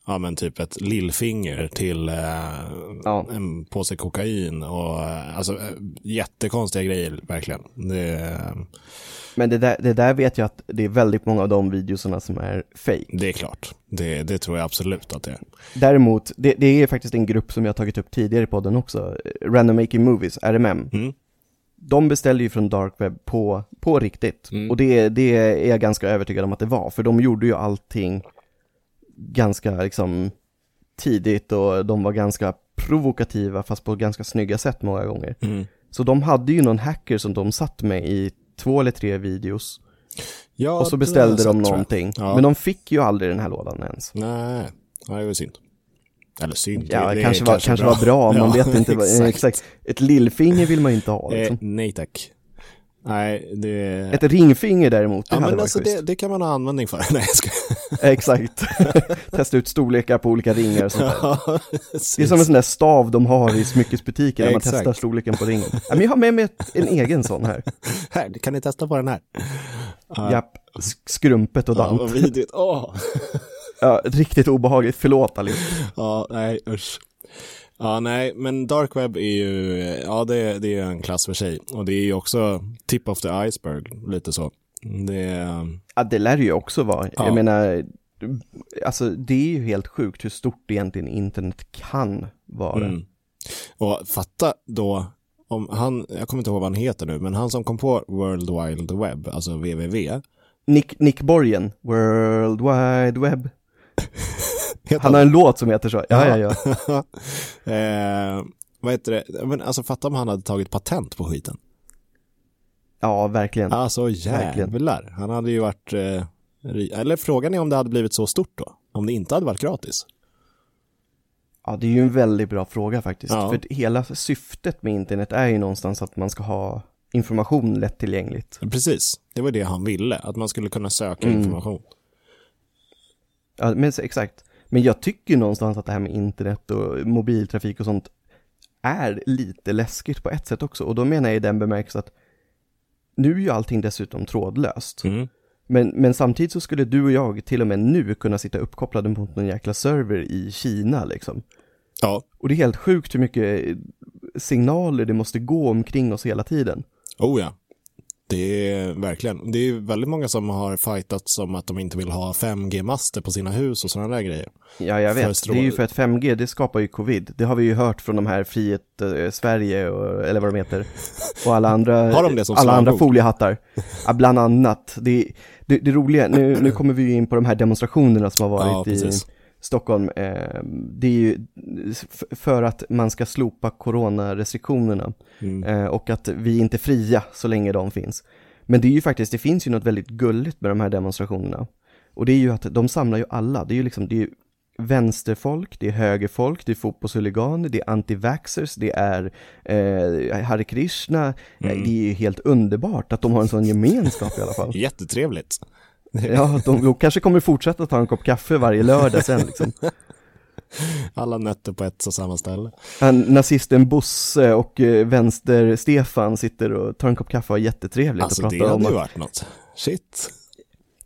ja, men typ ett lillfinger till eh, Ja. en påse kokain och eh, alltså eh, jättekonstiga grejer verkligen. Det, Men det där, det där vet jag att det är väldigt många av de videorna som är fake. det är klart. Det, det tror jag absolut att det är. Däremot, det, det är faktiskt en grupp som jag tagit upp tidigare i podden också, Random Making Movies, RMM. Mm. De beställde ju från Dark Web på, på riktigt. Mm. Och det, det är jag ganska övertygad om att det var, för de gjorde ju allting ganska liksom tidigt och de var ganska provokativa fast på ganska snygga sätt många gånger. Mm. Så de hade ju någon hacker som de satt med i två eller tre videos Ja, och så beställde de någonting. Ja. Men de fick ju aldrig den här lådan ens. Nej, ja, det var synd. Eller synd, Ja, det, kanske, var, kanske var bra, man Ja, vet inte. exakt. exakt. Ett lillfinger vill man ju inte ha Eh, liksom. nej tack. Nej, det... Ett ringfinger däremot, det ja, men alltså det, det kan man ha användning för. Nej, jag ska... Exakt. Testa ut storlekar på olika ringar och sånt. Ja, Det är som en sån där stav de har i smyckesbutiker när man Exakt. testar storleken på ringen. Ja, men jag har med mig ett, en egen sån här. Här, kan ni testa på den här? Ja. Japp, sk- skrumpet och Ja, dant. vad vidrigt. Åh. Ja, riktigt obehagligt, förlåt allihop. Ja, nej, usch. Ja, nej, men dark web är ju, ja det, det är en klass för sig. Och det är ju också tip of the iceberg, lite så. Det Ja, det lär det ju också vara. Ja. Jag menar, alltså det är ju helt sjukt hur stort egentligen internet kan vara. mm. Och fatta då, om han, jag kommer inte ihåg vad han heter nu, men han som kom på World Wide Web, alltså www. Nick, Nick Borgen, World Wide Web. Heter Han har en låt som heter så. Ja, ja, ja. eh, vad heter det? Men alltså fatta om han hade tagit patent på skiten. Ja, verkligen. Alltså jävlar. Han hade ju varit, eh, eller frågan är om det hade blivit så stort då. Om det inte hade varit gratis. Ja, det är ju en väldigt bra fråga faktiskt. Ja. För hela syftet med internet är ju någonstans att man ska ha information lättillgängligt. Precis, det var det han ville. Att man skulle kunna söka Mm. information. Ja, men exakt. Men jag tycker någonstans att det här med internet och mobiltrafik och sånt är lite läskigt på ett sätt också. Och då menar jag i den bemärkelsen att nu är ju allting dessutom trådlöst. Mm. Men, men samtidigt så skulle du och jag till och med nu kunna sitta uppkopplade mot någon jäkla server i Kina liksom. Ja, Och det är helt sjukt hur mycket signaler det måste gå omkring oss hela tiden. oh ja. Det är verkligen, det är väldigt många som har fightat som att de inte vill ha 5G-master på sina hus och sådana där grejer. Ja, jag vet. Det är ju för att 5G, det skapar ju covid. Det har vi ju hört från de här Frihet eh, Sverige, och, eller vad de heter. Och alla andra, Har de det som alla andra foliehattar. Ja, bland annat. Det, det, det roliga, nu, nu kommer vi ju in på de här demonstrationerna som har Ja, varit i precis. Stockholm. Eh, det är ju för att man ska slopa coronarestriktionerna. Mm. Eh, och att vi inte är fria så länge de finns. Men det är ju faktiskt, det finns ju något väldigt gulligt med de här demonstrationerna. Och det är ju att de samlar ju alla, det är ju liksom, det är ju vänsterfolk, det är högerfolk, det är fotbollshuliganer, det är antivaxxers, det är eh, Hare Krishna. Mm. Det är ju helt underbart att de har en sån gemenskap i alla fall. Jättetrevligt. Ja, de, de kanske kommer fortsätta ta en kopp kaffe varje lördag sen liksom. Alla nötter på ett och samma ställe. Han, nazisten Bosse och eh, vänster-Stefan sitter och tar en kopp kaffe och har jättetrevligt Alltså och det pratar om hade ju varit något. Shit.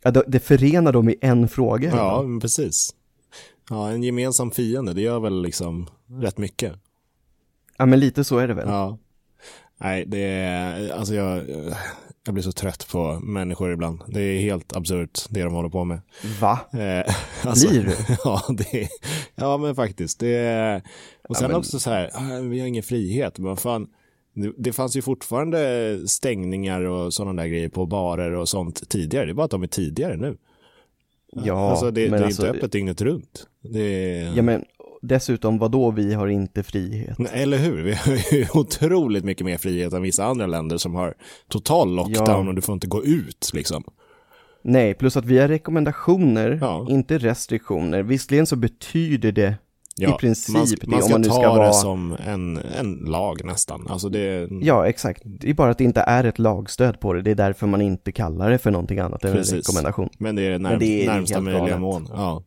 ja, det, det förenar dem i en fråga. Ja, precis. Ja, en gemensam fiende, det gör väl liksom rätt mycket. ja, men lite så är det väl. Ja. Nej, det är, alltså jag, Jag blir så trött på människor ibland. Det är helt absurt det de håller på med. Va? Eh, Blir du? ja, det är, ja, men faktiskt. Det är, och sen Ja, men- också så här, ah, vi har ingen frihet. Men fan, det, det fanns ju fortfarande stängningar och sådana där grejer på barer och sånt tidigare. Det är bara att de är tidigare nu. Ja, alltså det, men det är alltså, inte öppet dygnet runt. Det är, Ja men dessutom, vad då vi har inte frihet? Eller hur? Vi har ju otroligt mycket mer frihet än vissa andra länder som har total lockdown Ja. och du får inte gå ut liksom. Nej, plus att vi har rekommendationer, Ja. inte restriktioner. Visserligen så betyder det Ja, i princip man, det, man ska man nu ta ska det vara... som en, en lag nästan. Alltså det, Ja, exakt. Det är bara att det inte är ett lagstöd på det. Det är därför man inte kallar det för någonting annat än Precis. en rekommendation. Men det är, närm, Men det är närmsta möjliga mån. Ja.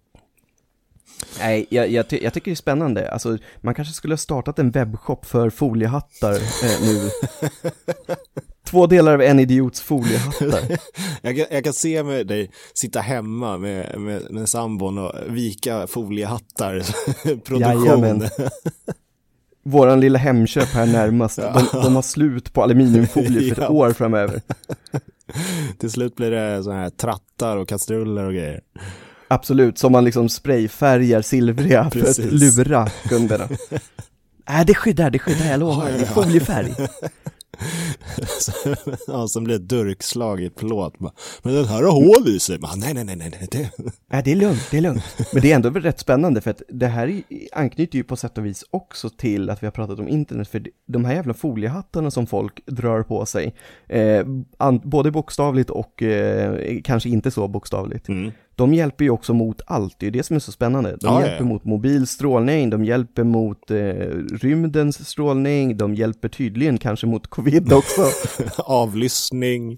Nej, jag, jag, ty- jag tycker det är spännande. Alltså, man kanske skulle ha startat en webbshop för foliehattar eh, nu. Två delar av en idiots foliehattar. Jag, kan, jag kan se med dig sitta hemma med, med, med sambon och vika foliehattar. Produktion. Jajamän. Våran lilla Hemköp här närmast, de, de har slut på aluminiumfolie för ett år framöver. Till slut blir det så här trattar och kastruller och grejer. Absolut, som man liksom sprayfärgar silvriga för att lura kunderna. Nej, det skyddar, det skyddar, jag lovar. Det är foliefärg. ja, som blir ett durkslag i plåt. Men den här har hål i sig. Bara, nej, nej, nej, nej. Det... Nej, det är lugnt, det är lugnt. Men det är ändå rätt spännande för att det här är- anknyter ju på sätt och vis också till att vi har pratat om internet. För de här jävla foliehattarna som folk drar på sig, eh, både bokstavligt och eh, kanske inte så bokstavligt, Mm. De hjälper ju också mot allt. Det är det som är så spännande. De Ja, ja, hjälper ja. mot mobil strålning, de hjälper mot eh, rymdens strålning, de hjälper tydligen kanske mot covid också. Avlyssning.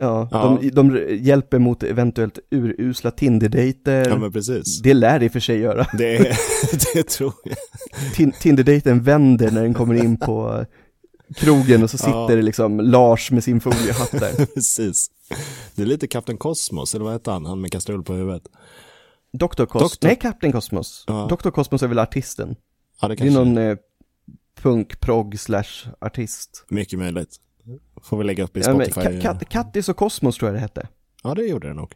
Ja, Ja. De, de hjälper mot eventuellt urusla Tinder-dejter. Ja, men precis. Det lär det i och för sig göra. Det, är, det tror jag. Tin- Tinder-dejten vänder när den kommer in på krogen och så sitter Ja. det liksom Lars med sin foliehatt där. Precis. Det är lite Kapten Kosmos, eller vad heter han? Han med kastrull på huvudet. Dr. Cosmos, Doktor- nej Captain Cosmos. Ja. Dr. Cosmos är väl artisten? Ja, det Det är kanske någon eh, punk, prog slash artist. Mycket möjligt. Får vi lägga upp i Ja, Spotify. Ka- Kat- Kattis och Kosmos tror jag det hette. Ja, det gjorde det nog.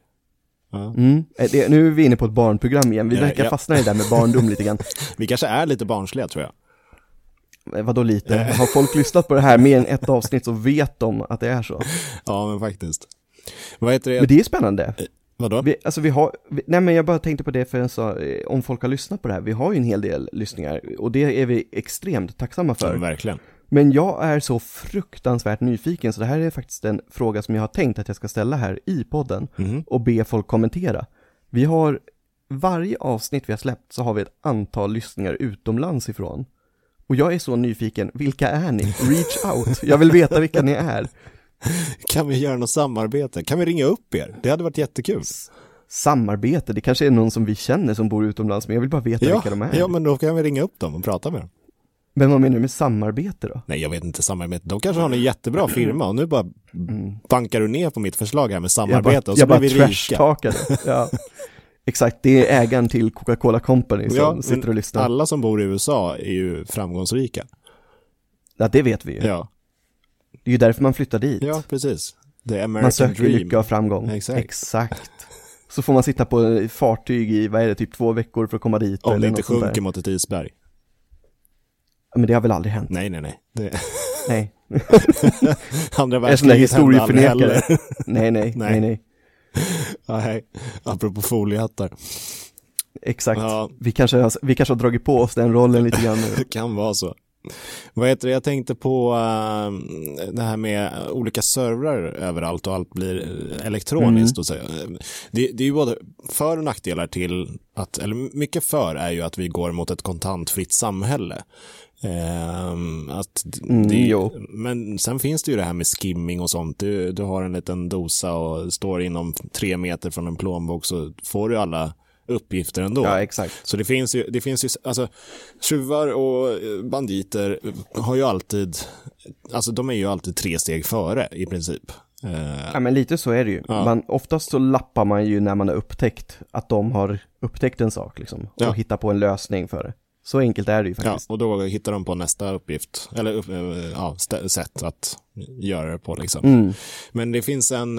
Ja. Mm. Eh, Det, nu är vi inne på ett barnprogram igen, vi Ja, verkar ja. fastna i det där med barndom lite grann. Vi kanske är lite barnsliga tror jag. Eh, Vadå lite? Har folk lyssnat på det här mer än ett avsnitt så vet de att det är så. Ja, men faktiskt. Vad heter det? Men det är spännande. Vadå? Vi, alltså vi har, vi, nej men jag bara tänkte på det för jag sa, eh, om folk har lyssnat på det här, vi har ju en hel del lyssningar och det är vi extremt tacksamma Ja, för. verkligen. Men jag är så fruktansvärt nyfiken så det här är faktiskt en fråga som jag har tänkt att jag ska ställa här i podden Mhm. och be folk kommentera. Vi har, varje avsnitt vi har släppt så har vi ett antal lyssningar utomlands ifrån. Och jag är så nyfiken, vilka är ni? Reach out, jag vill veta vilka ni är. Kan vi göra något samarbete? Kan vi ringa upp er? Det hade varit jättekul. Samarbete, det kanske är någon som vi känner som bor utomlands, men jag vill bara veta Ja, vilka de är. ja, men då kan vi ringa upp dem och prata med dem. Men vad menar du med samarbete då? Nej, jag vet inte samarbete. De kanske har en jättebra firma och nu bara bankar du ner på mitt förslag här med samarbete Mm. jag bara, och så jag bara blir vi rika. Ja. Exakt, det är ägaren till Coca-Cola Company som Ja, sitter och lyssnar. alla som bor i USA är ju framgångsrika. Ja, det vet vi ju. Ja, Det är ju därför man flyttar dit. ja precis. The American man söker dream. lycka och framgång. Exakt. Exakt. Så får man sitta på fartyg i, vad är det, typ två veckor för att komma dit. Om det inte sjunker mot ett isberg. Men det har väl aldrig hänt? Nej, nej, nej. Det... Nej. Andra världskriget hände aldrig heller. Nej, nej, Nej. nej, nej. Apropå foliehattar. Exakt. Ja. Vi, kanske har, vi kanske har dragit på oss den rollen lite grann nu. Det kan vara så. Vad heter det, jag tänkte på uh, det här med olika servrar överallt och allt blir eh, elektroniskt. Och så. Det, det är ju både för och nackdelar till att, eller mycket för är ju att vi går mot ett kontantfritt samhälle. Ehm, att Mm, det, jo. men sen finns det ju det här med skimming och sånt. Du, du har en liten dosa och står inom tre meter från en plånbok så får du alla uppgifter ändå. Ja, exakt. Så det finns ju, det finns ju, alltså tjuvar och eh, banditer har ju alltid, alltså de är ju alltid tre steg före i princip. Eh, Ja men lite så är det ju. Ja. Man, oftast så lappar man ju när man har upptäckt att de har upptäckt en sak liksom. Och Ja. hittar på en lösning för det. Så enkelt är det ju Ja, faktiskt. och då hittar de på nästa uppgift, eller eh, ja, sätt att göra det på liksom. Mm. Men det finns en,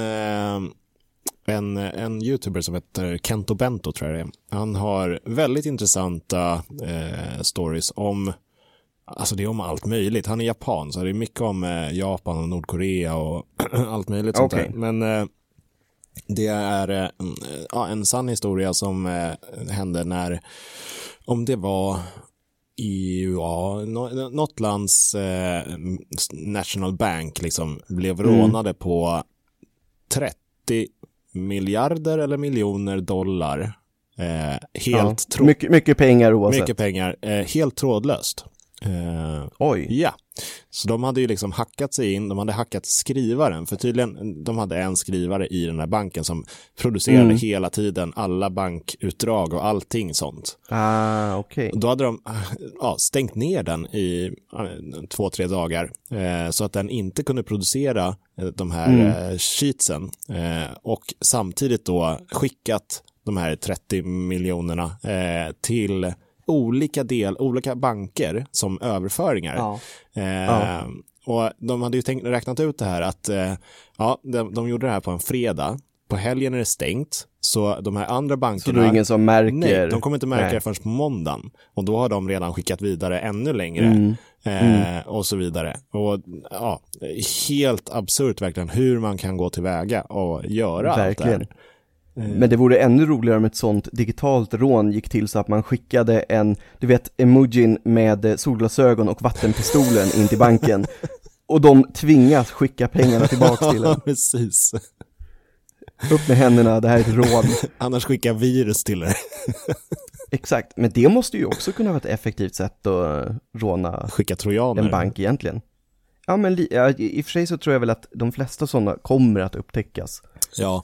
en, en youtuber som heter Kento Bento tror jag det är. Han har väldigt intressanta eh, stories om Alltså det är om allt möjligt. Han är japan, så det är mycket om eh, Japan och Nordkorea och allt möjligt sånt Okej. där. Men eh, det är eh, en, en sann historia som eh, hände när, om det var i ja, nå- något lands eh, National Bank liksom blev Mm. rånade på 30 miljarder eller miljoner dollar. Eh, helt Ja. Mycket, mycket pengar oavsett. mycket pengar, eh, helt trådlöst. Eh, Oj. Ja, så de hade ju liksom hackat sig in, de hade hackat skrivaren, för tydligen, de hade en skrivare i den här banken som producerade Mm. hela tiden alla bankutdrag och allting sånt. Ah, okej. Då hade de ja, stängt ner den i två, tre dagar eh, så att den inte kunde producera eh, de här Mm. eh, sheetsen eh, och samtidigt då skickat de här 30 miljonerna eh, till olika del, olika banker som överföringar. Ja. Eh, Ja. Och de hade ju tänkt, räknat ut det här att eh, ja, de, de gjorde det här på en fredag. På helgen är det stängt, så de här andra Så bankerna det är ingen som märker? Nej, de kommer inte märka Nej. det förrän på måndagen. Och då har de redan skickat vidare ännu längre. Mm. Eh, och så vidare. Och ja, helt absurt verkligen hur man kan gå tillväga och göra Verkligen. allt det här. Men det vore ännu roligare om ett sånt digitalt rån gick till så att man skickade en, du vet, emojin med eh, solglasögon och vattenpistolen in till banken. Och de tvingas skicka pengarna tillbaks till en. Precis. Upp med händerna, det här är ett rån. Annars skicka virus till er. Exakt, men det måste ju också kunna vara ett effektivt sätt att eh, råna Skicka trojaner. en bank egentligen. Ja men ja, i och för sig så tror jag väl att de flesta sådana kommer att upptäckas. Ja.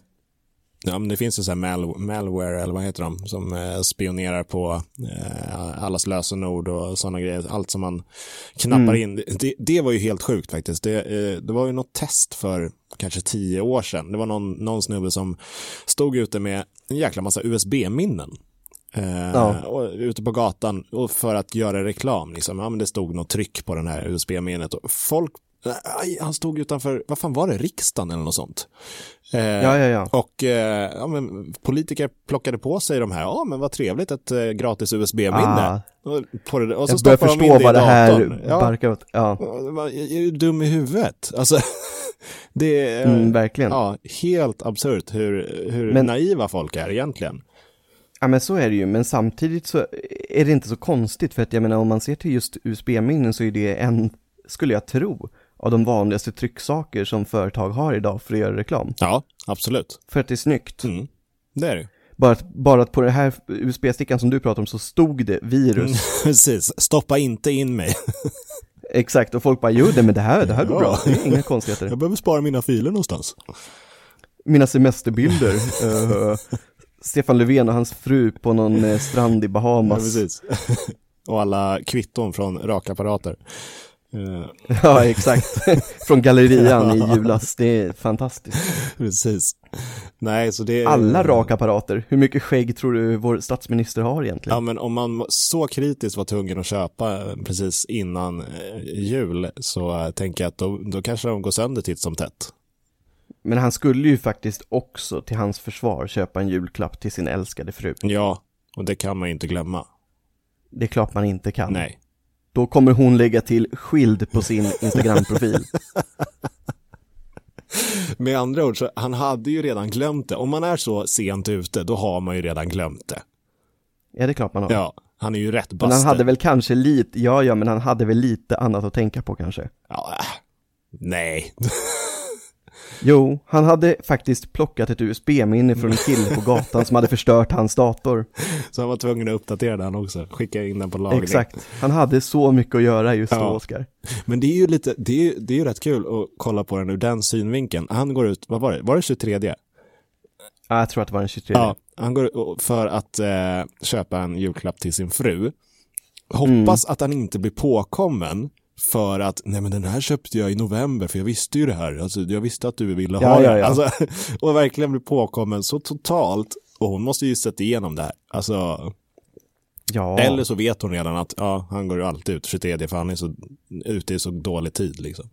Ja, men det finns ju så här mal malware, eller vad heter de, som eh, spionerar på eh, allas lösenord och sådana grejer. Allt som man knappar Mm. in. Det, det var ju helt sjukt faktiskt. Det, eh, det var ju något test för kanske tio år sedan. Det var någon, någon snubbe som stod ute med en jäkla massa USB-minnen. Eh, Ja. och, ute på gatan och för att göra reklam. Liksom. Ja, men det stod något tryck på den här USB-minnet. Folk, aj, han stod utanför, vad fan var det, riksdagen eller något sånt. Eh, Ja, ja, ja. och eh, ja, men politiker plockade på sig de här, ja men vad trevligt, ett eh, gratis USB-minne. Ah. Och, på och så Jag börjar stoppar de in förstå vad det här. Ja, barkar åt. Ja, är du dum i huvudet? Alltså, det är mm, verkligen. ja, helt absurt hur, hur Men- naiva folk är egentligen. Ja men så är det ju, men samtidigt så är det inte så konstigt för att jag menar om man ser till just USB-minnen så är det en, skulle jag tro, av de vanligaste trycksaker som företag har idag för att göra reklam. Ja, absolut. För att det är snyggt. Mm. Det är det. Bara att, bara att på den här USB-stickan som du pratar om så stod det virus. Mm. Precis, stoppa inte in mig. Exakt, och folk bara jo det, men det här, det här går Ja. bra, det är inga konstigheter. Jag behöver spara mina filer någonstans. Mina semesterbilder, eh, Stefan Löfven och hans fru på någon eh, strand i Ja, Bahamas. precis. Och alla kvitton från rakapparater. Eh, Ja, exakt. Från gallerian i julas, det är fantastiskt. precis. Nej, så det är... Alla rakapparater, hur mycket skägg tror du vår statsminister har egentligen? Ja, men om man så kritiskt var tvungen att köpa eh, precis innan eh, jul så tänker jag att då, då kanske de går sönder titt som tätt. Men han skulle ju faktiskt också till hans försvar köpa en julklapp till sin älskade fru. Ja, och det kan man ju inte glömma. Det är klart man inte kan. Nej. Då kommer hon lägga till skild på sin Instagram-profil. Med andra ord, så han hade ju redan glömt det. Om man är så sent ute, då har man ju redan glömt det. Ja, det är klart man har. Ja, han är ju rätt men buster. han hade väl kanske lite, ja ja, men han hade väl lite annat att tänka på kanske. Ja, äh. nej. Jo, han hade faktiskt plockat ett USB-minne från en kille på gatan som hade förstört hans dator. Så han var tvungen att uppdatera den också. Skicka in den på lagring. Exakt. Han hade så mycket att göra just då, Ja. Oskar. Men det är ju lite, det är, det är ju rätt kul att kolla på den ur den synvinkeln. Han går ut, vad var det, var det 23? Ja, jag tror att det var den 23. Ja, han går ut för att eh, köpa en julklapp till sin fru. Hoppas Mm. att han inte blir påkommen för att, nej men den här köpte jag i november för jag visste ju det här, alltså jag visste att du ville ha Ja, ja, ja. Alltså, och verkligen blir påkommen så totalt, och hon måste ju sett igenom det här. Alltså, Ja, Eller så vet hon redan att ja, han går ju alltid ut 23 för han är så, ute i så dålig tid liksom.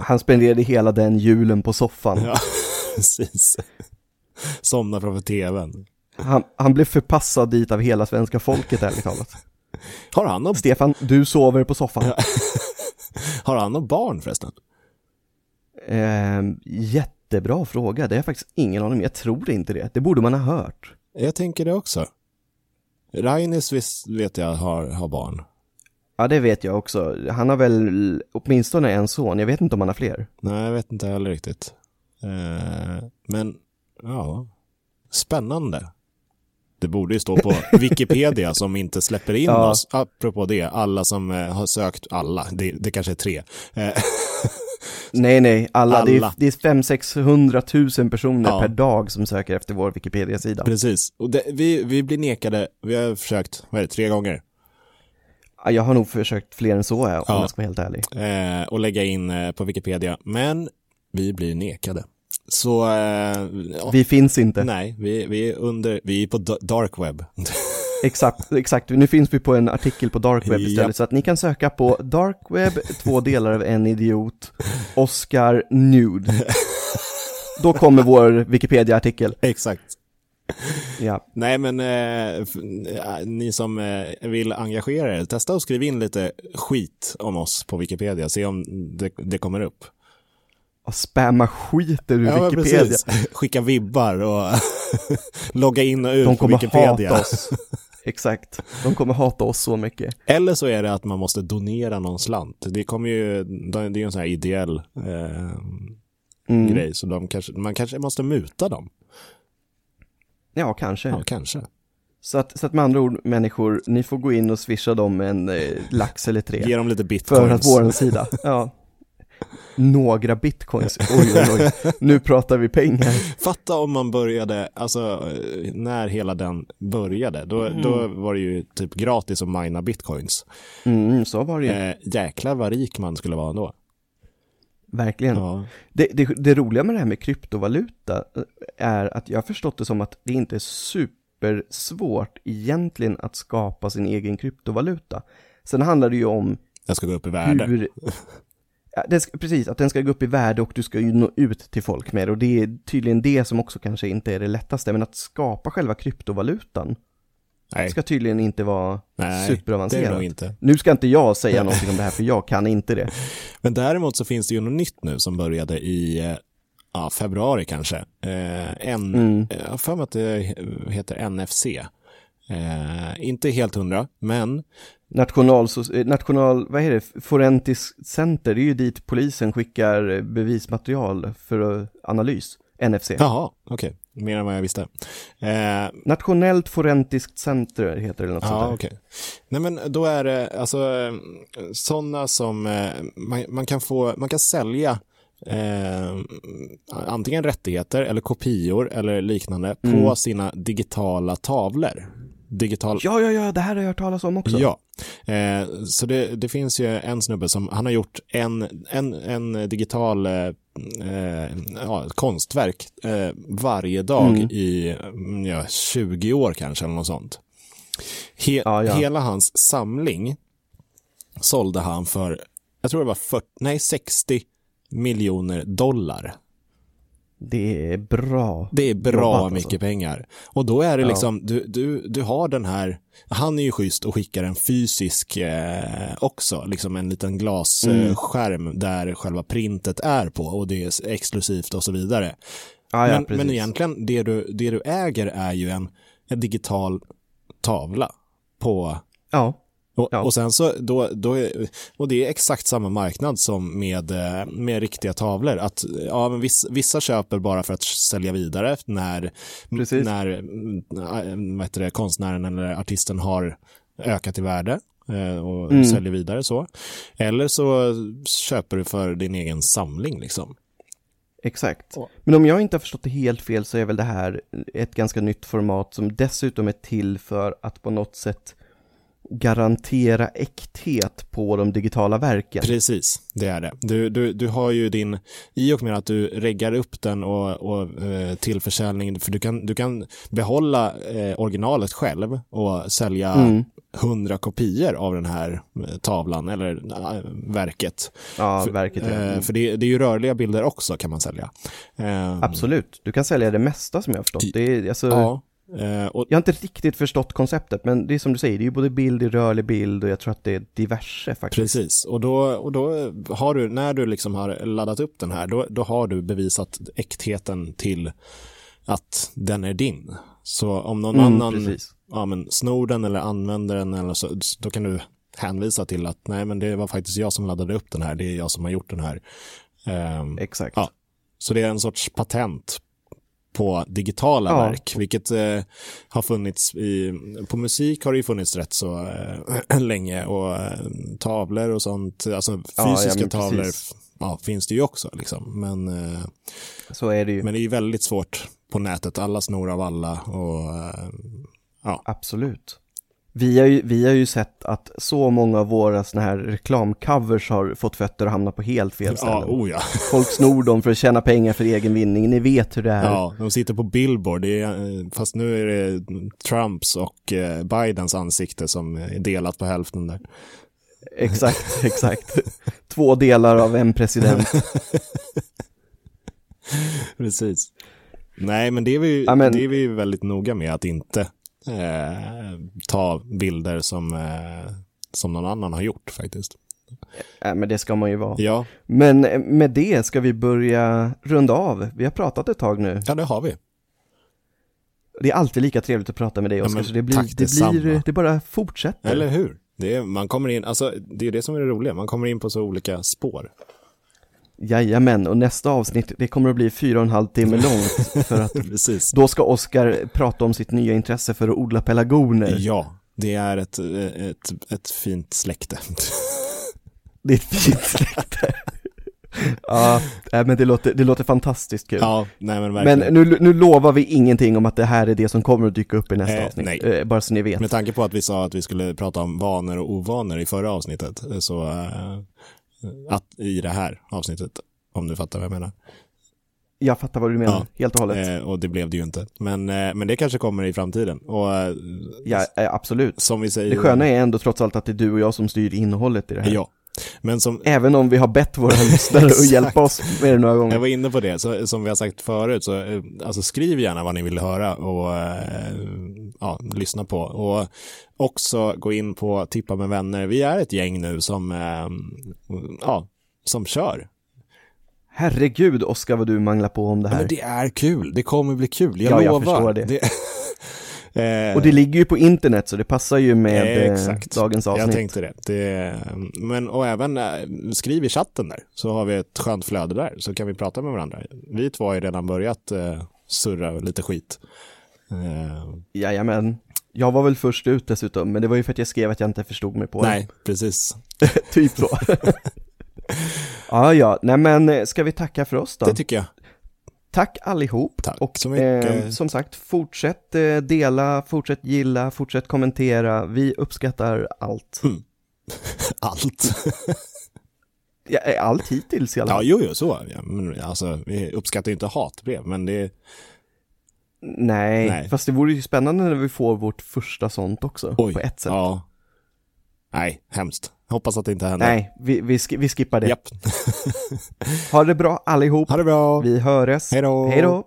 han spenderade hela den julen på soffan. Ja, precis. Somnar framför tvn. Han, han blev förpassad dit av hela svenska folket, ärligt talat. Har han någon, Stefan, du sover på soffan. har han någon barn förresten? Eh, jättebra fråga, det är faktiskt ingen aning, jag tror inte det. Det borde man ha hört. Jag tänker det också. Rainis visst vet jag har, har barn. Ja, det vet jag också. Han har väl åtminstone en son, jag vet inte om han har fler. Nej, jag vet inte heller riktigt. Eh, men, ja. Spännande. Det borde ju stå på Wikipedia som inte släpper in Ja. oss. Apropå det, alla som eh, har sökt, alla, det, det kanske är tre. Eh, Nej, nej, alla. Det är, Alla. det är 500-600 000 personer Ja. per dag som söker efter vår Wikipedia-sida. precis. Och det, vi, vi blir nekade, vi har försökt, vad är det, tre gånger? Ja, Jag har nog försökt fler än så, om Ja. jag ska vara helt ärlig. Eh, och lägga in eh, på Wikipedia, men vi blir nekade. Så, eh, ja, Vi finns inte. nej, vi, vi är under, vi är på da- dark web. Exakt, exakt. Nu finns vi på en artikel på dark web istället, Japp. så att ni kan söka på dark web, två delar av en idiot, Oscar nude. Då kommer vår Wikipedia-artikel. Exakt. Ja, Nej, men eh, eh, ni som eh, vill engagera er, testa och skriv in lite skit om oss på Wikipedia. Se om det, det kommer upp. Och spamma skiter ur men Wikipedia. precis. Skicka vibbar och logga in och ut De på kommer Wikipedia. hata oss. Exakt. De kommer hata oss så mycket. Eller så är det att man måste donera någon slant. Det kommer ju, det är ju en sån här ideell eh, Mm. grej, så de kanske, man kanske måste muta dem. Ja, kanske. Ja, kanske. Så, att, så att med andra ord, människor, ni får gå in och swisha dem en eh, lax eller tre. Ge dem lite För bitcoins. att vår sida, ja. Några bitcoins, oj oj oj. Nu pratar vi pengar. Fatta om man började, alltså när hela den började, då, då var det ju typ gratis att mina bitcoins. Mm, så var det ju. Eh, jäklar vad rik man skulle vara då. Verkligen. Ja. Det, det, det roliga med det här med kryptovaluta eh, är att jag har förstått det som att det inte är supersvårt egentligen att skapa sin egen kryptovaluta. Sen handlar det ju om Den ska gå upp i värde. hur... Ja, ska, precis, att den ska gå upp i värde och du ska ju nå ut till folk med det. Och det är tydligen det som också kanske inte är det lättaste. Men att skapa själva kryptovalutan Nej, ska tydligen inte vara Nej det är det superavancerat. nog inte. Nu ska inte jag säga någonting om det här för jag kan inte det. Men däremot så finns det ju något nytt nu som började i eh, ja, februari kanske. Eh, en, Mm. eh, Jag har för mig att det heter NFC. Eh, inte helt hundra, men National, national, vad är det, Forensisk Center, det är ju dit polisen skickar eh, bevismaterial för eh, analys, NFC. jaha, okej, mer än vad jag visste. Eh, Nationellt Forensiskt Center heter det något Ja, sånt där. okej. Nej, men då är det alltså sådana som eh, man, man kan få, man kan sälja eh, antingen rättigheter eller kopior eller liknande på sina digitala tavlor. Digital, Ja, ja, ja, det här har jag hört talas om också. Ja, eh, så det, det finns ju en snubbe som, han har gjort en, en, en digital eh, eh, ja, konstverk eh, varje dag Mm. i mm, ja, 20 år kanske eller något sånt. He, Ja, ja. Hela hans samling sålde han för, jag tror det var 40, nej 60 miljoner dollar. Det är bra. Det är bra Jobbat, alltså. mycket pengar. Och då är det Ja. liksom, du, du, du har den här, han är ju schysst och skickar en fysisk eh, också, liksom en liten glasskärm Mm. där själva printet är på och det är exklusivt och så vidare. Ja, ja, men, precis. men egentligen, det du, det du äger är ju en, en digital tavla på Ja, och, Ja. och sen så, då, då och det är exakt samma marknad som med, eh, med riktiga tavlor. Att, ja, men vissa, vissa köper bara för att sälja vidare när, Precis. när mm, vad heter det, konstnären eller artisten har ökat i värde eh, och Mm. säljer vidare så. Eller så köper du för din egen samling liksom. exakt. Men om jag inte har förstått det helt fel så är väl det här ett ganska nytt format som dessutom är till för att på något sätt garantera äkthet på de digitala verken. Precis, det är det. Du, du, du har ju din, i och med att du reggar upp den och, och eh, till försäljning, för du kan, du kan behålla eh, originalet själv och sälja Mm. hundra kopior av den här eh, tavlan eller eh, verket. Ja, för, verket ja. eh, för det, det är ju rörliga bilder också kan man sälja. Eh, Absolut, du kan sälja det mesta som jag har förstått. Det är, alltså, Ja, eh, och Jag har inte riktigt förstått konceptet, men det är som du säger, det är ju både bild i rörlig bild och jag tror att det är diverse faktiskt. Precis, och då, och då har du, när du liksom har laddat upp den här, då, då har du bevisat äktheten till att den är din. Så om någon Mm, annan precis. ja, men snor den eller använder den, eller så, då kan du hänvisa till att nej, men det var faktiskt jag som laddade upp den här, det är jag som har gjort den här. Ehm, Exakt. Ja. Så det är en sorts patent på digitala Ja. verk, vilket eh, har funnits i, på musik har det ju funnits rätt så eh, länge och eh, tavlor och sånt, alltså Ja, ja, fysiska men tavlor ja, finns det ju också liksom, men, eh, Så är det ju. men det är ju väldigt svårt på nätet, alla snor av alla och eh, Absolut. Vi har, ju, vi har ju sett att så många av våra såna här reklamcovers har fått fötter att hamna på helt fel ja, ställen. oh ja. Folk snor dem för att tjäna pengar för egen vinning, ni vet hur det är. Ja, de sitter på Billboard, är, eh, fast nu är det Trumps och eh, Bidens ansikte som är delat på hälften där. Exakt, exakt. Två delar av en president. Precis. Nej, men det är vi, Ja, men- det är vi väldigt noga med att inte eh, ta bilder som, eh, som någon annan har gjort faktiskt. Äh, men det ska man ju vara. Ja, Men eh, med det ska vi börja runda av. Vi har pratat ett tag nu. ja det har vi. Det är alltid lika trevligt att prata med dig Ja, Oskar, så det blir, det blir, det bara fortsätter. Eller hur? Det är, man kommer in, alltså, det är det som är det roliga, man kommer in på så olika spår. Jajamän, och nästa avsnitt, det kommer att bli fyra och en halv timme långt. För att Precis. då ska Oskar prata om sitt nya intresse för att odla pelargoner. Ja, det är ett, ett, ett fint släkte. Det är ett fint släkte. ja, nej, men det låter, det låter fantastiskt kul. Ja, nej men men verkligen. nu, nu lovar vi ingenting om att det här är det som kommer att dyka upp i nästa Eh, avsnitt. nej. Eh, bara så ni vet. Med tanke på att vi sa att vi skulle prata om vanor och ovanor i förra avsnittet, så eh, att i det här avsnittet, om du fattar vad jag menar. Jag fattar vad du menar, Ja. helt och hållet. Eh, och det blev det ju inte. Men, eh, men det kanske kommer i framtiden. Och eh, ja, eh, absolut. som vi säger. Det sköna är ändå trots allt att det är du och jag som styr innehållet i det här. Ja. Som, Även om vi har bett våra lyssnare att hjälpa oss med det några jag gånger. var inne på det, så, som vi har sagt förut, så eh, alltså skriv gärna vad ni vill höra och eh, ja, lyssna på. Och också gå in på Tippa med vänner. Vi är ett gäng nu som, eh, ja, som kör. Herregud Oskar vad du manglar på om det Ja, här. men det är kul, det kommer bli kul, jag Ja, jag lovar. förstår det. Eh, Och det ligger ju på internet så det passar ju med Eh, eh, exakt. dagens avsnitt. Jag tänkte det. det. Men, och även eh, skriv i chatten där, så har vi ett skönt flöde där, så kan vi prata med varandra. Vi två har ju redan börjat eh, surra lite skit. Eh, Jajamän. Jag var väl först ut dessutom, men det var ju för att jag skrev att jag inte förstod mig på nej, precis. det. typ så. ja, ja, nej men eh, ska vi tacka för oss då? Det tycker jag. Tack allihop. Tack och så mycket. eh, som sagt, fortsätt eh, dela, fortsätt gilla, fortsätt kommentera. Vi uppskattar allt. Allt. Ja, eh, allt hittills i alla ja, fall. jo, jo, så. Ja, men, alltså, vi uppskattar ju inte hatbrev, men det Nej, Nej. fast det vore ju spännande när vi får vårt första sånt också, Oj, på ett sätt. ja. Nej, hemskt. Hoppas att det inte händer. Nej, vi, vi, vi skippar det. Japp. Ha det bra allihop. Ha det bra. Vi. Hej då. Hej då.